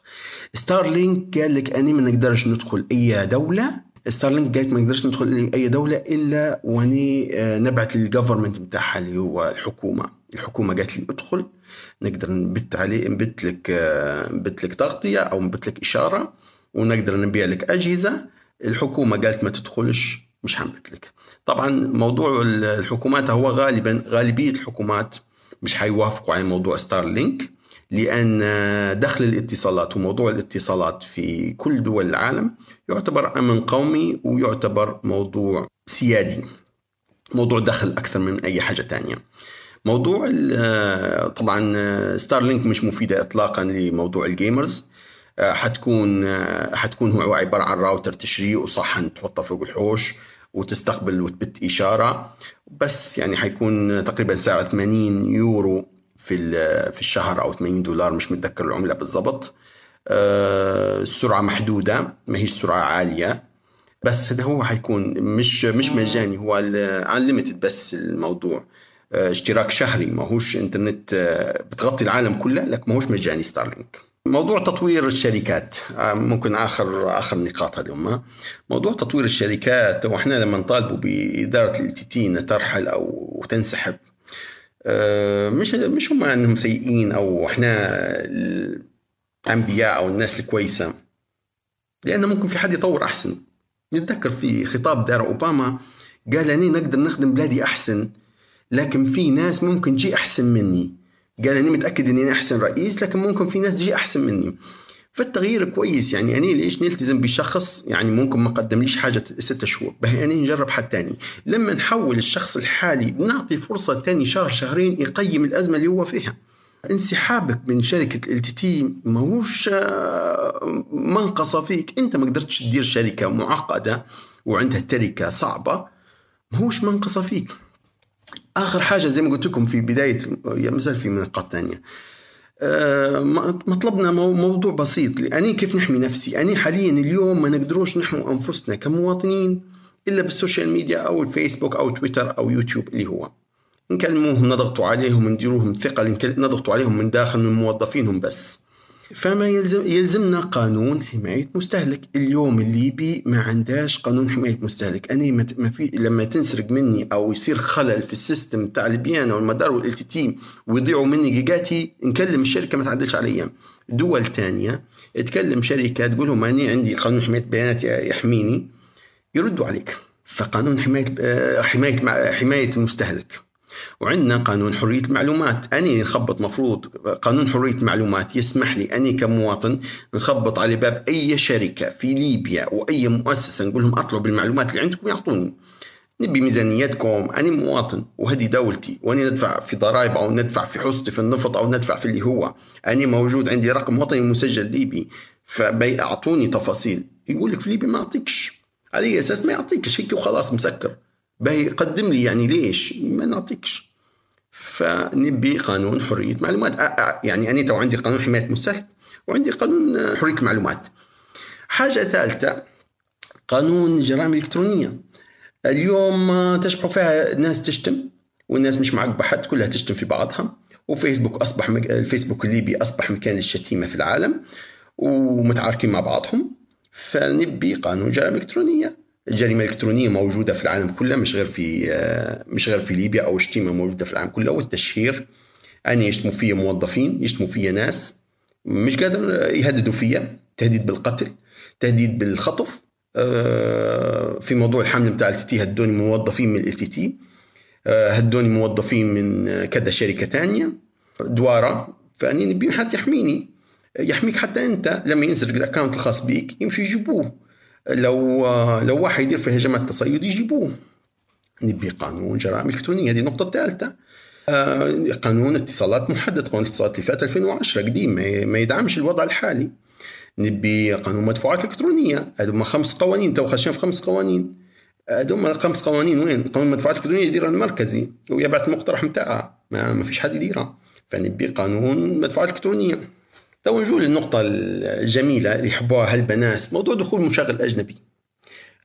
ستار لينك قال لك أني ما نقدرش ندخل أي دولة. ستار لينك قالت ما نقدرش ندخل أي دولة إلا وني آه، نبعث لل government بتاعها اللي هو الحكومة. الحكومة قالت لي ادخل. نقدر نبث عليه نبث لك آه، نبت لك تغطية أو نبث لك إشارة ونقدر نبيع لك أجهزة. الحكومة قالت ما تدخلش. مش حملت لك طبعا موضوع الحكومات هو غالبا غالبية الحكومات مش حيوافقوا على موضوع ستار لينك لأن دخل الاتصالات وموضوع الاتصالات في كل دول العالم يعتبر أمن قومي ويعتبر موضوع سيادي موضوع دخل أكثر من أي حاجة تانية. موضوع طبعا ستار لينك مش مفيدة إطلاقا لموضوع ال gamers حتكون حتكون هو عبارة عن راوتر تشريه وصحن تحطه فوق الحوش وتستقبل وتبث إشارة بس يعني حيكون تقريبا سعره 80 يورو في في الشهر أو 80 دولار مش متذكر العملة بالضبط. آه، السرعة محدودة ما هيش سرعة عالية بس هذا هو حيكون مش مش مجاني هو unlimited بس الموضوع. آه، اشتراك شهري ما هوش إنترنت آه، بتغطي العالم كله لكن ما هوش مجاني ستارلينك موضوع تطوير الشركات. آه، ممكن اخر آخر نقاط هذه موضوع تطوير الشركات وإحنا لما نطالبوا بإدارة ال تي انها ترحل أو تنسحب آه، مش مش هم إنهم سيئين أو إحنا الأنبياء أو الناس الكويسة. لأن ممكن في حد يطور أحسن. نتذكر في خطاب دار أوباما قال اني نقدر نخدم بلادي أحسن لكن في ناس ممكن تجي أحسن مني. قال أنا متأكد إني أنا أحسن رئيس لكن ممكن في ناس تجي أحسن مني. فالتغيير كويس يعني. أنا ليش نلتزم بشخص يعني ممكن ما قدم ليش حاجة ستة شهور؟ بهي أنا نجرب حد تاني. لما نحول الشخص الحالي بنعطي فرصة تاني شهر شهرين يقيم الأزمة اللي هو فيها. انسحابك من شركة ال تي ما هوش آه، منقصة فيك. أنت ما قدرتش تدير شركة معقدة وعندها تركة صعبة ما هوش منقصة فيك. آخر حاجة زي ما قلت لكم في بداية ما زال في نقاط ثانية. آه، مطلبنا موضوع بسيط. أني كيف نحمي نفسي؟ أني حاليا اليوم ما نقدروش نحمي أنفسنا كمواطنين إلا بالسوشيال ميديا أو الفيسبوك أو تويتر أو يوتيوب اللي هو. نكلموهم نضغطوا عليهم نديروهم ثقة نضغطوا عليهم من داخل من موظفينهم بس. فما يلزم يلزمنا قانون حماية مستهلك. اليوم الليبي ما عندهاش قانون حماية مستهلك. أنا ما في لما تنسرق مني أو يصير خلل في ال system تاع البيانة والمدار والال تي ويضيعوا مني جيجاتي نكلم الشركة ما تعدلش عليا. دول تانية تكلم شركة تقول لهم أنا عندي قانون حماية بيانات يحميني يردوا عليك. فقانون حماية آه، حماية حماية المستهلك. وعندنا قانون حرية المعلومات أني نخبط مفروض قانون حرية المعلومات يسمح لي أني كمواطن نخبط على باب أي شركة في ليبيا وأي مؤسسة نقول لهم أطلب المعلومات اللي عندكم يعطوني. نبي ميزانيتكم أنا مواطن وهذه دولتي وأنا ندفع في ضرائب أو ندفع في حصتي في النفط أو ندفع في اللي هو. أنا موجود عندي رقم وطني مسجل ليبي فبي أعطوني تفاصيل. يقول لك في ليبيا ما أعطيكش على أي أساس ما يعطيكش هيك وخلاص مسكر. باهي قدم لي يعني ليش؟ ما نعطيكش. فنبي قانون حرية معلومات. يعني أنا تو عندي قانون حماية مستهلك وعندي قانون حرية المعلومات حاجة ثالثة قانون الجرائم الإلكترونية اليوم تشبح فيها الناس تشتم والناس مش معقبة حد كلها تشتم في بعضها. وفيسبوك أصبح. الفيسبوك الليبي أصبح مكان للشتيمة في العالم ومتعاركين مع بعضهم. فنبي قانون جرائم إلكترونية. الجريمة الإلكترونية موجودة في العالم كله مش غير في آه، مش غير في ليبيا أو الشتيمه موجودة في العالم كله. والتشهير أن يشتموا فيا موظفين يشتموا فيا ناس مش قادر يهددوا فيا. تهديد بالقتل تهديد بالخطف آه، في موضوع الحمل بتاع LTT هدوني موظفين من LTT آه، هدوني موظفين من كذا شركة ثانية دوارة. فأني نبي حد يحميني يحميك حتى أنت لما ينسرق ال account الخاص بيك يمشي يجيبوه. لو لو واحد يدير في هجمات تصيد يجيبوه. نبي قانون جرائم الكترونيه هذه النقطة الثالثة. آه، قانون اتصالات محدد قانون الاتصالات اللي فات 2010 قديم ما يدعمش الوضع الحالي. نبي قانون مدفوعات إلكترونية. هذوما خمس قوانين. تو خشين في خمس قوانين. هذوما خمس قوانين. وين؟ قانون المدفوعات الالكترونيه يديرها المركزي. ويبعث المقترح نتاعها ما, ما فيش حد يديرها. فنبي قانون مدفوعات إلكترونية. تو نجوا للنقطة الجميلة اللي يحبوها هالبنات موضوع دخول مشغل أجنبي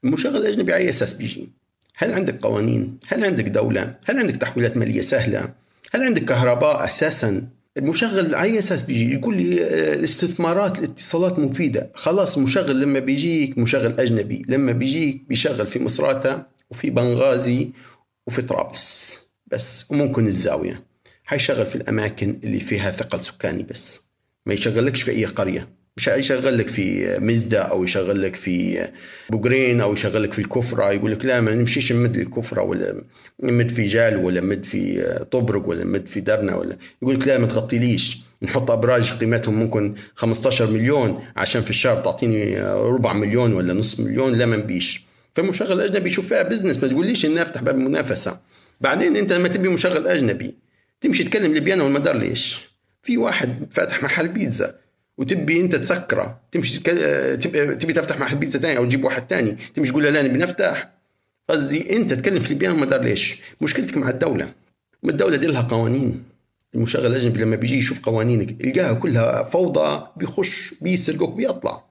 المشغل الأجنبي على أساس بيجي هل عندك قوانين؟ هل عندك دولة؟ هل عندك تحويلات مالية سهلة؟ هل عندك كهرباء أساسا؟ المشغل على أساس بيجي يقول لي آه، الاستثمارات الاتصالات مفيدة خلاص مشغل لما بيجيك مشغل أجنبي لما بيجيك بيشغل في مصراتة وفي بنغازي وفي طرابلس بس وممكن الزاوية حيشغل في الأماكن اللي فيها ثقل سكاني بس ما يشغلكش في أي قرية. مش يشغل لك في مزدة أو يشغل لك في بوقرين أو يشغل لك في الكفرة. يقول لك لا ما نمشيش نمد الكفرة ولا نمد في جالو ولا نمد في طبرق ولا نمد في درنا ولا. يقول لك لا ما تغطيليش. نحط أبراج قيمتهم ممكن 15 مليون عشان في الشهر تعطيني ربع مليون ولا نص مليون لا ما نبيش. فمشغل أجنبي يشوف فيها business ما تقوليش ان افتح باب المنافسة. بعدين أنت لما تبي مشغل أجنبي تمشي تكلم ليبيانا والمدار ليش؟ في واحد فاتح محل بيتزا وتبي أنت تسكرة تمشي تبي, تبي تفتح محل بيتزا ثاني أو تجيب واحد ثاني تمشي تقول له لا نبي نفتح. قصدي أنت تكلم في ليبيان ما دار ليش؟ مشكلتك مع الدولة. الدولة دي لها قوانين. المشغل الأجنبي لما بيجي يشوف قوانينك يلقاها كلها فوضى بيخش بيسرقك بيطلع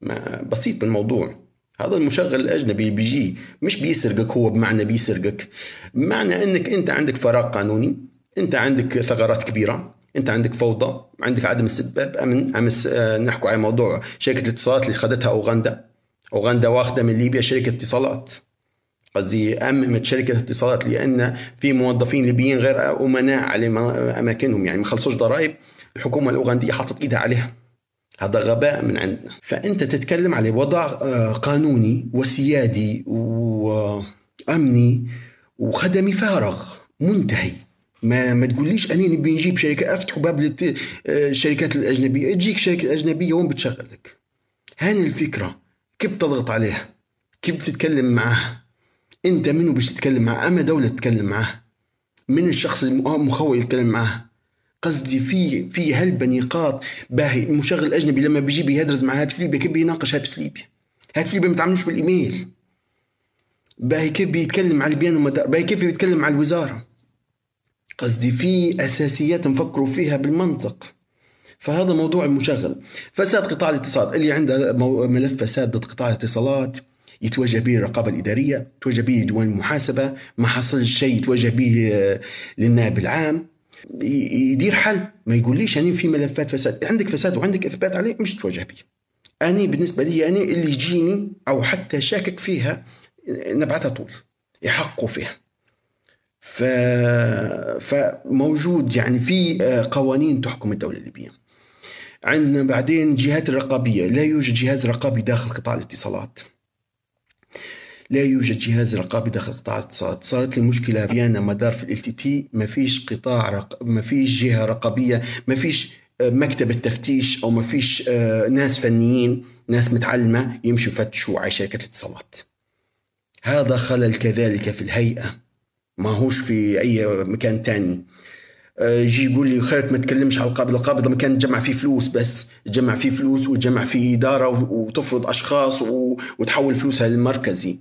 ما بسيط الموضوع. هذا المشغل الأجنبي بيجي مش بيسرقك هو بمعنى بيسرقك. بمعنى أنك أنت عندك فراغ قانوني أنت عندك ثغرات كبيرة. انت عندك فوضى عندك عدم استباب أمن أمس آه، نحكوا على موضوع شركة الاتصالات اللي خدتها أوغندا. أوغندا واخدة من ليبيا شركة اتصالات. قصدي أممت شركة اتصالات لأن في موظفين ليبيين غير أمناء على أماكنهم. يعني ما خلصوش ضرائب الحكومة الأوغندية حطت إيدها عليها. هذا غباء من عندنا. فأنت تتكلم على وضع آه، قانوني وسيادي وامني وخدمي فارغ منتهي. ما ما تقوليش أني نبي نجيب شركة افتحوا باب الشركات آه، الأجنبية. تجيك شركة أجنبية وين بتشغلك. هاني الفكرة. كيف تضغط عليها؟ كيف تتكلم معها أنت منو باش تتكلم معاه أما دولة تتكلم معاه من الشخص المخول يتكلم معاه قصدي في في هلبة نقاط باهي. المشغل الاجنبي لما بيجي بيهدرز مع هاتف ليبيا كيف بيناقش هاتف ليبيا؟ هاتف ليبيا ما تعملوش بالإيميل. باهي كيف بيتكلم على البيان باهي كيف بيتكلم على الوزارة؟ قصدي في أساسيات نفكروا فيها بالمنطق. فهذا موضوع مشغل. فساد قطاع الاتصالات اللي عنده ملف فساد ضد قطاع الاتصالات يتوجه به الرقابه الاداريه، يتوجه به ديوان المحاسبة، ما حصل شيء يتوجه به للنائب العام. يدير حل ما يقوليش يعني في ملفات فساد. عندك فساد وعندك إثبات عليه مش تواجه به. أني بالنسبة لي أني اللي يجيني أو حتى شاكك فيها نبعتها طول يحقوا فيها. ف... فموجود يعني في آه، قوانين تحكم الدولة الليبية. عندنا بعدين جهات الرقابيه لا يوجد جهاز رقابي داخل قطاع الاتصالات. لا يوجد جهاز رقابي داخل قطاع الاتصالات. صارت المشكلة بيانا مدار في ال تي ما فيش قطاع رق... ما فيش جهة رقابية. ما فيش آه، مكتب التفتيش أو ما فيش آه، ناس فنيين ناس متعلمة يمشوا يفتشوا على شركة الاتصالات. هذا خلل كذلك في الهيئة. ما هوش في أي مكان تاني. آه، يجي يقول لي خيرك ما تكلمش على القابضة القابضة مكان تجمع فيه فلوس بس تجمع فيه فلوس وتجمع فيه إدارة وتفرض أشخاص وتحول فلوسها للمركزي.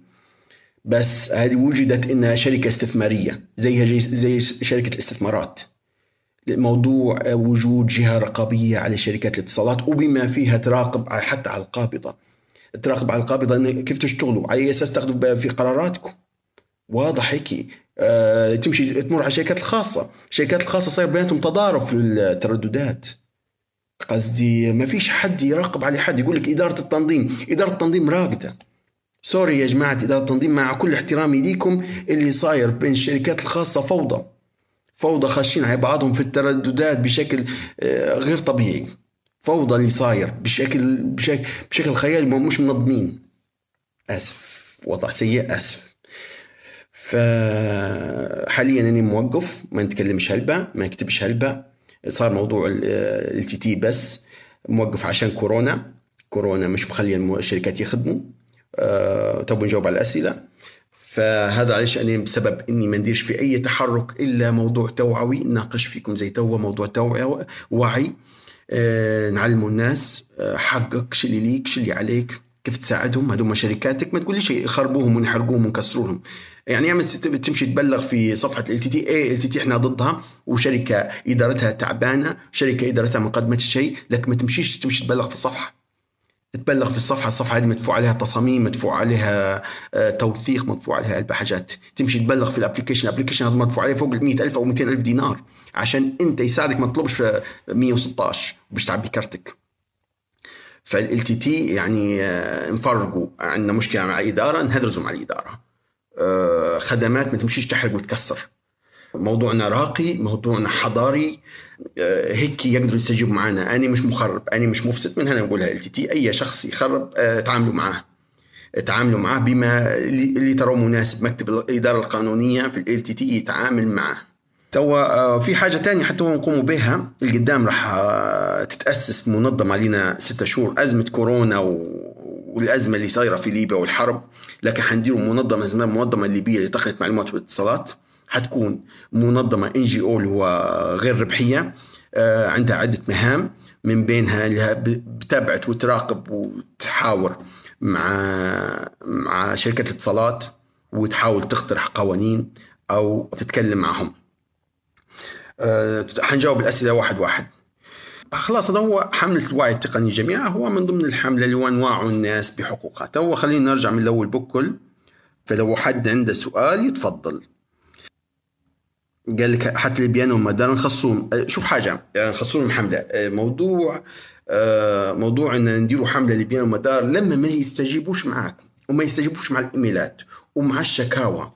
بس هذه وجدت إنها شركة استثمارية زيها زي شركة الاستثمارات. موضوع وجود جهة رقابية على شركات الاتصالات وبما فيها تراقب حتى على القابضة. تراقب على القابضة كيف تشتغلوا؟ على اي أساس تاخذوا في قراراتكم. واضح هيك. آه تمشي تمر على الشركات الخاصة. الشركات الخاصة صاير بيناتهم تضارب في الترددات. قصدي ما فيش حد يراقب على حد. يقول لك إدارة التنظيم. إدارة التنظيم راقدة. سوري يا جماعة إدارة التنظيم مع كل احترامي ليكم اللي صاير بين الشركات الخاصة فوضى. فوضى خاشين على بعضهم في الترددات بشكل آه، غير طبيعي. فوضى اللي صاير بشكل بشكل, بشكل خيالي مش منظمين. آسف. وضع سيء آسف. فحاليا أني موقف ما نتكلمش هلبة ما نكتبش هلبة. صار موضوع ال تي بس موقف عشان كورونا. كورونا مش مخلي الشركات يخدموا. أه تو نجاوب على الأسئلة. فهذا علاش أنا بسبب أني ما نديرش في أي تحرك إلا موضوع توعوي. ناقش فيكم زي توا موضوع توعوي وعي. أه نعلموا الناس أه حقك شو اللي ليك شو اللي عليك كيف تساعدهم. هذوما شركاتك ما تقوليش يخربوهم ونحرقوهم ونكسروهم. يعني ياما تمشي تبلغ في صفحة LTT اي LTT إحنا ضدها وشركة إدارتها تعبانة شركة إدارتها ما قدمتش شيء لك ما تمشيش تمشي تبلغ في الصفحة. تبلغ في الصفحة الصفحة هذه مدفوع عليها تصاميم مدفوع عليها آه، توثيق مدفوع عليها البحاجات. حاجات تمشي تبلغ في ال application ال application هذا مدفوع عليه فوق ال ألف أو 200 ألف دينار عشان أنت يساعدك ما تطلبش في 116 باش تعبي كرتك ف LTT يعني آه، نفرقوا عندنا مشكلة مع الاداره نهدرزوا مع الإدارة. آه، خدمات ما تمشيش تحرق وتكسر. موضوعنا راقي موضوعنا حضاري آه، هيك يقدروا يستجيبوا معنا. أنا مش مخرب أنا مش مفسد من هنا نقولها ال تي. أي شخص يخرب آه، تعاملوا معاه. تعاملوا معاه بما اللي تروا مناسب. مكتب الإدارة القانونية في ال تي يتعامل معه توا آه، في حاجة تانية حتى نقوموا بها القدام راح تتأسس منظمة لنا ستة شهور. أزمة كورونا والأزمة اللي صايرة في ليبيا والحرب لكن حنديروا منظمة اسمها المنظمة الليبية لتقنية معلومات والاتصالات حتكون منظمة إن جي أو اللي هو غير ربحية آه، عندها عدة مهام من بينها اللي بتابعت وتراقب وتحاور مع مع شركه الاتصالات وتحاول تقترح قوانين أو تتكلم معهم. أه حنجاوب الأسئلة واحد واحد. خلاص هذا هو حملة الوعي التقني جميعا. هو من ضمن الحملة اللي هو نوعوا الناس بحقوقها. تو خلينا نرجع من الأول بكل. فلو حد عنده سؤال يتفضل. قال لك حتى البيانو والمدار نخصون أه، شوف حاجة يعني نخصون حملة. أه، موضوع موضوع إن نديروا حملة لبيانو والمدار لما ما يستجيبوش معك وما يستجيبوش مع الإيميلات ومع الشكاوى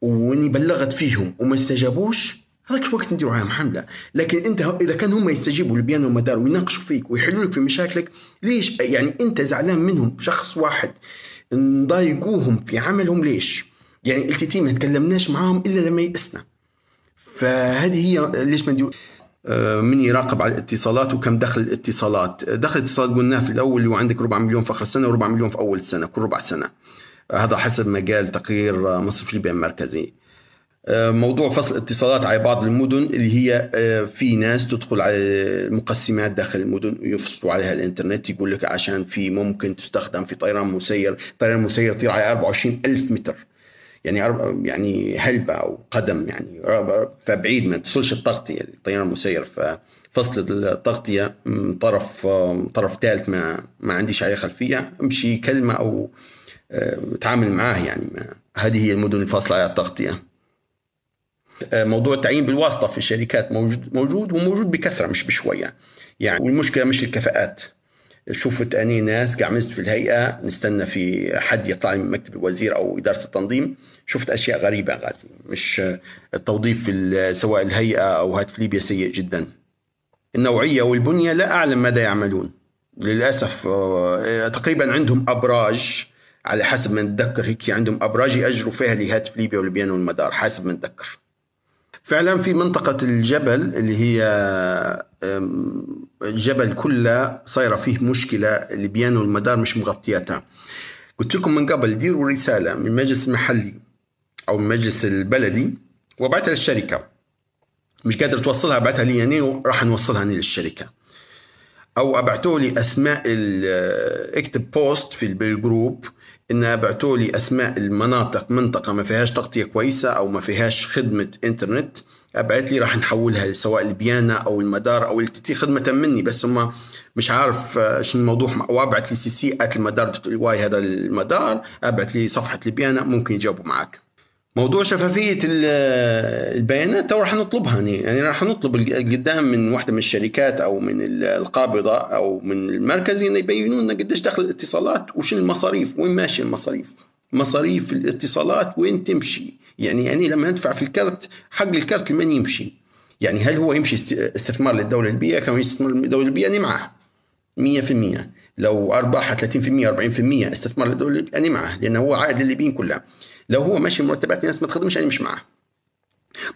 وإني بلغت فيهم وما استجابوش هذاك الوقت نديروا عليهم حمله لكن انت إذا كان هم يستجيبوا للبيان والمدار ويناقشوا فيك ويحلوا لك في مشاكلك ليش؟ يعني انت زعلان منهم شخص واحد نضايقوهم في عملهم ليش؟ يعني التي ما تكلمناش معاهم إلا لما يئسنا فهذه هي ليش ما ندير آه، من يراقب على الاتصالات وكم دخل الاتصالات. دخل الاتصالات قلناه في الأول اللي هو عندك ربع مليون في آخر السنة وربع مليون في أول السنة كل ربع سنة. هذا حسب ما قال تقرير مصرف ليبيا المركزي موضوع فصل الاتصالات على بعض المدن اللي هي آه، في ناس تدخل على المقسمات داخل المدن ويفصلوا عليها الإنترنت يقول لك عشان في ممكن تستخدم في طيران مسير طيران مسير يطير على 24 ألف متر. يعني يعني هلبة أو قدم يعني فبعيد ما توصلش التغطية الطيران المسير ففصل التغطية طرف طرف ثالث ما ما عنديش عليه خلفية أمشي كلمة أو أتعامل معاه يعني. ما هذه هي المدن الفاصلة على التغطية. موضوع التعيين بالواسطة في الشركات موجود موجود وموجود بكثرة مش بشوية. يعني والمشكلة مش الكفاءات. شفت أني ناس قاعد في الهيئة نستنى في حد يطلع من مكتب الوزير أو إدارة التنظيم. شفت أشياء غريبة غادي مش التوظيف في سواء الهيئة أو هات في ليبيا سيء جدا. النوعية والبنية لا أعلم ماذا يعملون. للأسف آه، تقريبا عندهم أبراج. على حسب ما نتذكر هيك عندهم أبراج يأجروا فيها لهاتف ليبيا والبيان والمدار حسب ما نتذكر. فعلا في منطقة الجبل اللي هي الجبل كله صايرة فيه مشكلة البيان والمدار مش مغطياتها قلت لكم من قبل ديروا رسالة من المجلس المحلي أو من المجلس البلدي وابعتها للشركة. مش قادر توصلها ابعتها لي يعني وراح نوصلها أنا للشركة. أو ابعتوا لي أسماء اكتب post في ال group. إنها بعتوا لي أسماء المناطق منطقة ما فيهاش تغطية كويسة أو ما فيهاش خدمة إنترنت ابعت لي راح نحولها سواء ليبيانا أو المدار أو LTT خدمة مني بس هم مش عارف شنو الموضوع. وابعت لي سي سي المدار واي هذا المدار ابعت لي صفحة البيانا ممكن يجاوبوا معك موضوع شفافية البيانات راح نطلبها. يعني راح نطلب قدام من واحدة من الشركات أو من القابضة أو من المركزي إنه يبينوا لنا قديش دخل الاتصالات وش المصاريف وين ماشي المصاريف. مصاريف الاتصالات وين تمشي؟ يعني أنا لما أدفع في الكرت حق الكرت لمن يمشي؟ يعني هل هو يمشي استثمار للدولة البيئة كما يستثمر للدولة البيئة أنا معه. 100% لو أرباحها 30% 40% استثمار للدولة أنا معه لأنه هو عائد للليبيين كلها. لو هو ماشي مرتبات الناس ما تخدمش أنا مش معه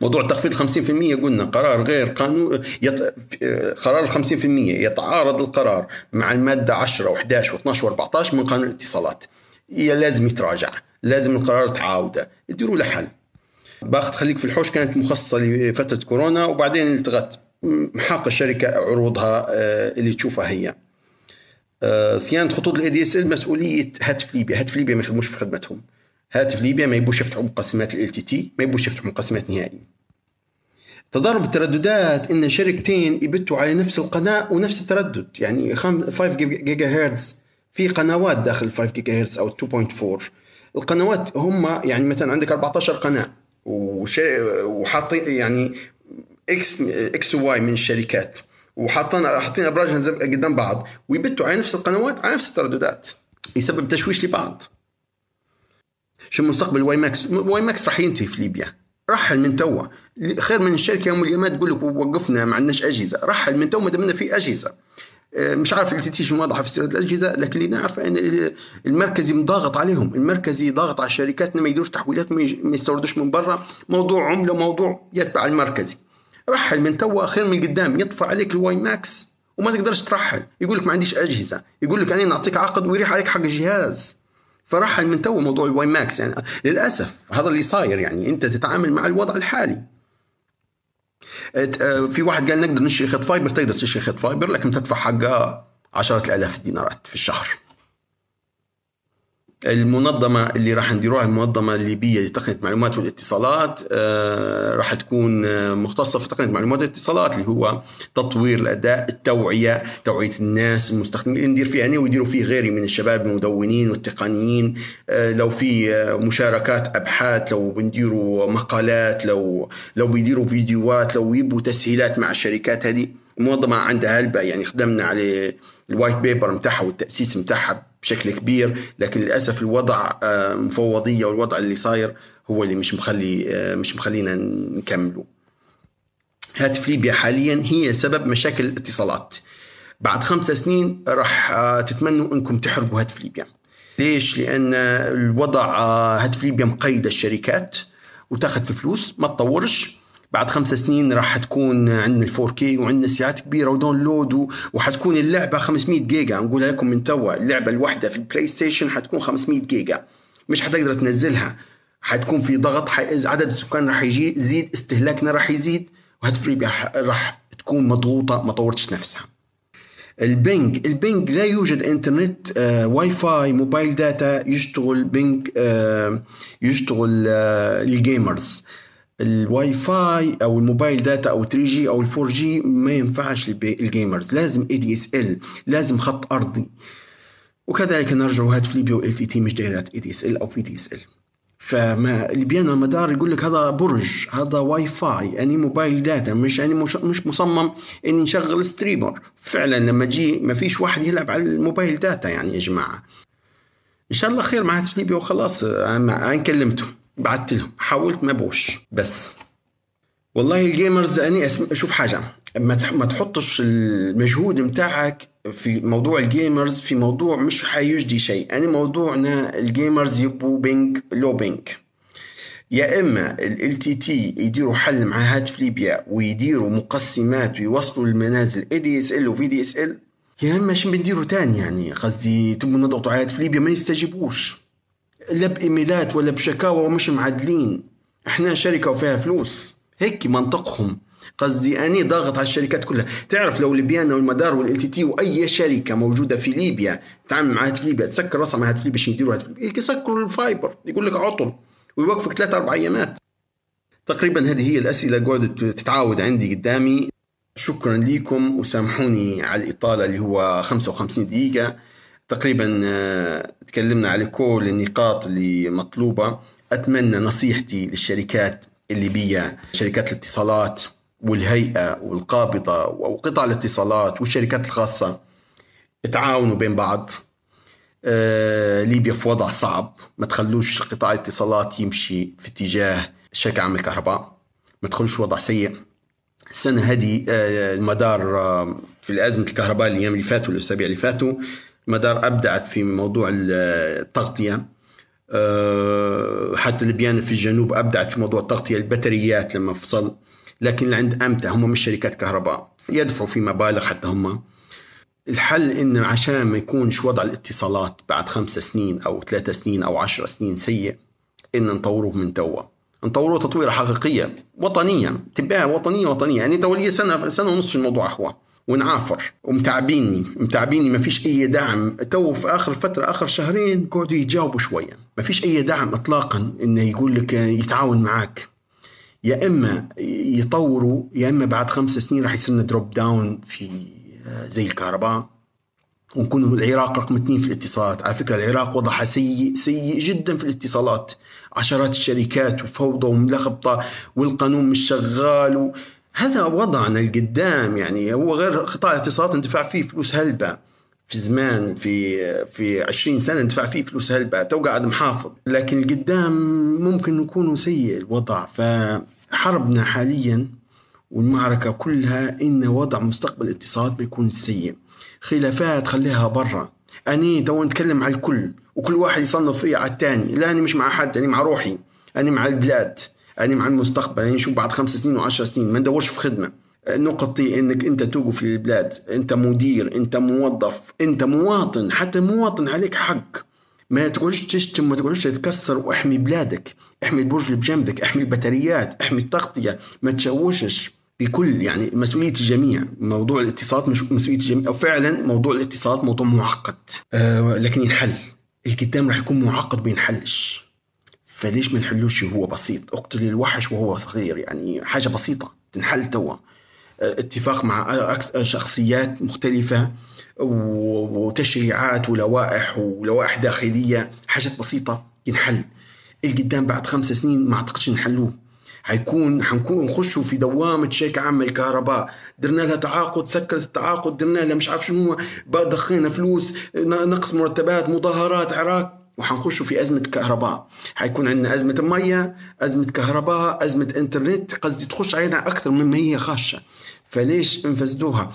موضوع التخفيض 50% قلنا قرار غير قانون يط... قرار 50% يتعارض القرار مع المادة 10 و11 و12 و14 من قانون الاتصالات. لازم يتراجع لازم القرار تعاوده يديروا له حل. باخذ خليك في الحوش كانت مخصصة لفترة كورونا وبعدين التغت. محاق الشركة عروضها آه، اللي تشوفها هي. آه، صيانة خطوط ال ADSL مسؤولية هاتف ليبيا. هاتف ليبيا ما يخدموش في خدمتهم. هاتف ليبيا ما يبوش يفتحوا مقسمات LTT ما يبوش يفتحوا مقسمات نهائي. تضارب الترددات إن شركتين يبتوا على نفس القناة ونفس التردد يعني 5 جيجا هرتز في قنوات داخل 5 جيجا هرتز أو 2.4 القنوات هم يعني مثلا عندك 14 قناة وحاطين يعني X X Y من الشركات وحاطين حاطين ابراج قدام بعض ويبتوا على نفس القنوات على نفس الترددات. يسبب تشويش لبعض. شو مستقبل WiMAX؟ WiMAX راح ينتهي في ليبيا. رحل من توا. خير من الشركة يوم القيامات تقول لك وقفنا ما عندناش أجهزة. رحل من توا ما دامنا في أجهزة. آه، مش عارف LTT شو واضحة في استيراد الأجهزة لكن اللي نعرف إن المركزي ضاغط عليهم. المركزي ضاغط على الشركات ما يديروش تحويلات ما يستوردوش من برا. موضوع عملة موضوع يتبع المركزي. رحل من توا خير من قدام. يطفى عليك ال WiMAX وما تقدرش ترحل. يقول لك ما عنديش أجهزة. يقول لك أنا نعطيك عقد ويريح عليك حق الجهاز. فرحل من تو موضوع ال WiMAX. يعني للأسف هذا اللي صاير يعني أنت تتعامل مع الوضع الحالي. آه، في واحد قال نقدر نشتري خط fiber تقدر تشتري خط fiber لكن تدفع حقها عشرة الآلاف دينارات في الشهر. المنظمة اللي راح نديروها المنظمة الليبية لتقنية المعلومات والاتصالات آه، راح تكون آه، مختصة في تقنية المعلومات والاتصالات اللي هو تطوير الاداء التوعية توعية الناس المستخدمين ندير فيه أنا ويديروا فيه غيري من الشباب المدونين والتقنيين. آه، لو في مشاركات أبحاث لو بنديروا مقالات لو لو بيديروا فيديوهات لو يبوا تسهيلات مع الشركات هذه المنظمة عندها هلبة يعني خدمنا على ال white paper متاعها والتأسيس متاعها بشكل كبير لكن للأسف الوضع آه، مفوضية والوضع اللي صاير هو اللي مش مخلي آه، مش مخلينا نكمله. هاتف ليبيا حاليا هي سبب مشاكل الاتصالات. بعد خمس سنين راح آه، تتمنوا أنكم تحرقوا هاتف ليبيا. ليش؟ لأن الوضع هاتف ليبيا مقيد الشركات وتاخذ في فلوس ما تطورش. بعد خمس سنين راح تكون عندنا ال 4K وعندنا سعات كبيرة و download وحتكون اللعبة 500 جيجا. نقولها لكم من توا. اللعبة الواحدة في ال PlayStation حتكون 500 جيجا. مش حتقدر تنزلها. حتكون في ضغط عدد السكان راح يزيد استهلاكنا راح يزيد وهاتف راح تكون مضغوطة ما طورتش نفسها. ال ping ال ping لا يوجد إنترنت آه Wi-Fi mobile data يشتغل ping آه يشتغل آه ال gamers. ال Wi-Fi أو ال mobile data أو 3G أو 4G ما ينفعش ال gamers لازم ADSL لازم خط أرضي. وكذلك نرجع هاتف ليبيا و LTT مش دايرات اي دي اس ال أو في دي اس ال فما ليبيانا المدار يقول لك هذا برج هذا واي فاي أني mobile data مش أني مش, مش مصمم أني نشغل streamer. فعلا لما جي ما فيش واحد يلعب على ال mobile data يعني يا جماعة. إن شاء الله خير مع هاتف ليبيا وخلاص أنا كلمته. بعثت لهم. حاولت ما بوش. بس. والله ال gamers أني أشوف حاجة. ما تحطش المجهود متاعك في موضوع ال gamers في موضوع مش حيجدي شيء. يعني موضوعنا ال gamers يبوا ping low ping يا إما LTT يديروا حل مع هاتف ليبيا ويديروا مقسمات ويوصلوا المنازل اي دي اس ال وفي دي اس ال يا إما شنو بنديروا تاني يعني؟ قصدي تبوا نضغطوا على هاتف ليبيا ما يستجيبوش. لا بإيميلات ولا بشكاوى ومش معدلين. إحنا شركة وفيها فلوس. هيك منطقهم. قصدي أني ضاغط على الشركات كلها. تعرف لو ليبيانا والمدار وال LTT وأي شركة موجودة في ليبيا تتعامل مع هاتف ليبيا تسكر راسها مع هاتف ليبيا باش يديروا يسكروا ال fiber يقول لك عطل ويوقفك ثلاث أربع أيامات. تقريبا هذه هي الأسئلة قعدت تتعاود عندي قدامي. شكرا لكم وسامحوني على الإطالة اللي هو 55 دقيقة. تقريبا آه، تكلمنا على كل النقاط اللي مطلوبة. أتمنى نصيحتي للشركات الليبيه شركات الاتصالات والهيئة والقابضة وقطاع الاتصالات والشركات الخاصة تعاونوا بين بعض. آه، ليبيا في وضع صعب. ما تخلوش قطاع الاتصالات يمشي في اتجاه شركة عامة الكهرباء ما تخلوش وضع سيء. السنة هذه آه، المدار في الأزمة الكهرباء الأيام اللي فاتوا الأسابيع اللي فاتوا المدار أبدعت في موضوع التغطية. حتى لبيان في الجنوب أبدعت في موضوع التغطية البطاريات لما فصل. لكن عند أمتى هم مش شركات كهرباء يدفعوا في مبالغ حتى هم. الحل انه عشان ما يكونش وضع الاتصالات بعد خمس سنين أو ثلاثة سنين أو عشر سنين سيء إن نطوروه من توا نطوروه تطويرة حقيقية وطنية تبقى وطنية وطنية. يعني تولي سنة سنة ونص الموضوع هو ونعافر. ومتعبيني. متعبيني. ما فيش أي دعم. تو في آخر فترة آخر شهرين قعدوا يجاوبوا شوية. ما فيش أي دعم اطلاقا إنه يقول لك يتعاون معك يا إما يطوروا يا إما بعد خمس سنين راح يصير drop down في آه، زي الكهرباء. ونكون العراق رقم اثنين في الاتصالات. على فكرة العراق وضعها سيء سيء جدا في الاتصالات. عشرات الشركات وفوضى وملخبطة والقانون مش شغال. هذا وضعنا القدام يعني هو غير قطاع الاتصالات ندفع فيه فلوس هلبة. في زمان في في 20 سنة ندفع فيه فلوس هلبة. تو قاعد محافظ لكن القدام ممكن يكون سيء الوضع. ف حربنا حاليا والمعركة كلها إن وضع مستقبل الاتصالات بيكون سيء. خلافات خليها برا. أني تو نتكلم على الكل وكل واحد يصنف فيه على الثاني لا أنا مش مع حد أنا مع روحي أنا مع البلاد. أنا مع المستقبل أنا نشوف بعد خمس سنين وعشر سنين ما ندورش في خدمة. نقطتي إنك أنت توقف في البلاد أنت مدير أنت موظف أنت مواطن حتى مواطن عليك حق. ما تقولش تشتم ما تقولش تكسر واحمي بلادك احمي البرج اللي بجنبك احمي البطاريات احمي التغطية ما تشوشش الكل يعني مسؤولية الجميع. موضوع الاتصالات مش مسؤولية الجميع وفعلا موضوع الاتصالات موضوع معقد. آه لكن ينحل. القدام راح يكون معقد بينحلش فليش ما نحلوش هو بسيط؟ اقتل الوحش وهو صغير يعني حاجة بسيطة تنحل توا. آه اتفاق مع شخصيات مختلفة وتشريعات ولوائح ولوائح داخلية حاجات بسيطة ينحل. القدام بعد خمس سنين ما أعتقدش نحلوه. حيكون حنكون نخشوا في دوامة شركه عامة الكهرباء. درنا لها تعاقد سكرت التعاقد درنا لها مش عارف شنو. دخينا فلوس نقص مرتبات مظاهرات عراق وحنخشوا في أزمة كهرباء. حيكون عندنا أزمة مية أزمة كهرباء أزمة إنترنت قصدي تخش علينا أكثر مما هي خاشة فليش انفسدوها؟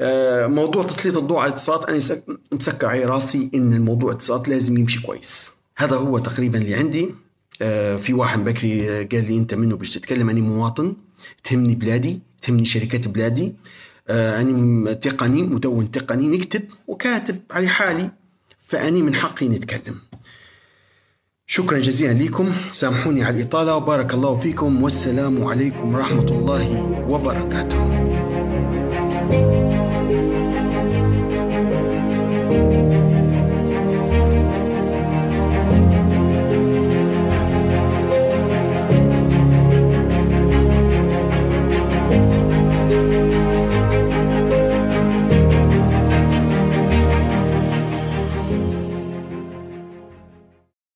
آه، موضوع تسليط الضوء على الاتصالات أنا مسكر على راسي إن الموضوع الاتصالات لازم يمشي كويس. هذا هو تقريبا اللي عندي. آه، في واحد بكري قال لي أنت منه باش تتكلم؟ اني مواطن تهمني بلادي تهمني شركات بلادي. آه، اني تقني مدون تقني نكتب وكاتب على حالي. فأني من حقي نتكلم. شكرا جزيلا لكم. سامحوني على الإطالة. وبارك الله فيكم. والسلام عليكم ورحمة الله وبركاته. thank you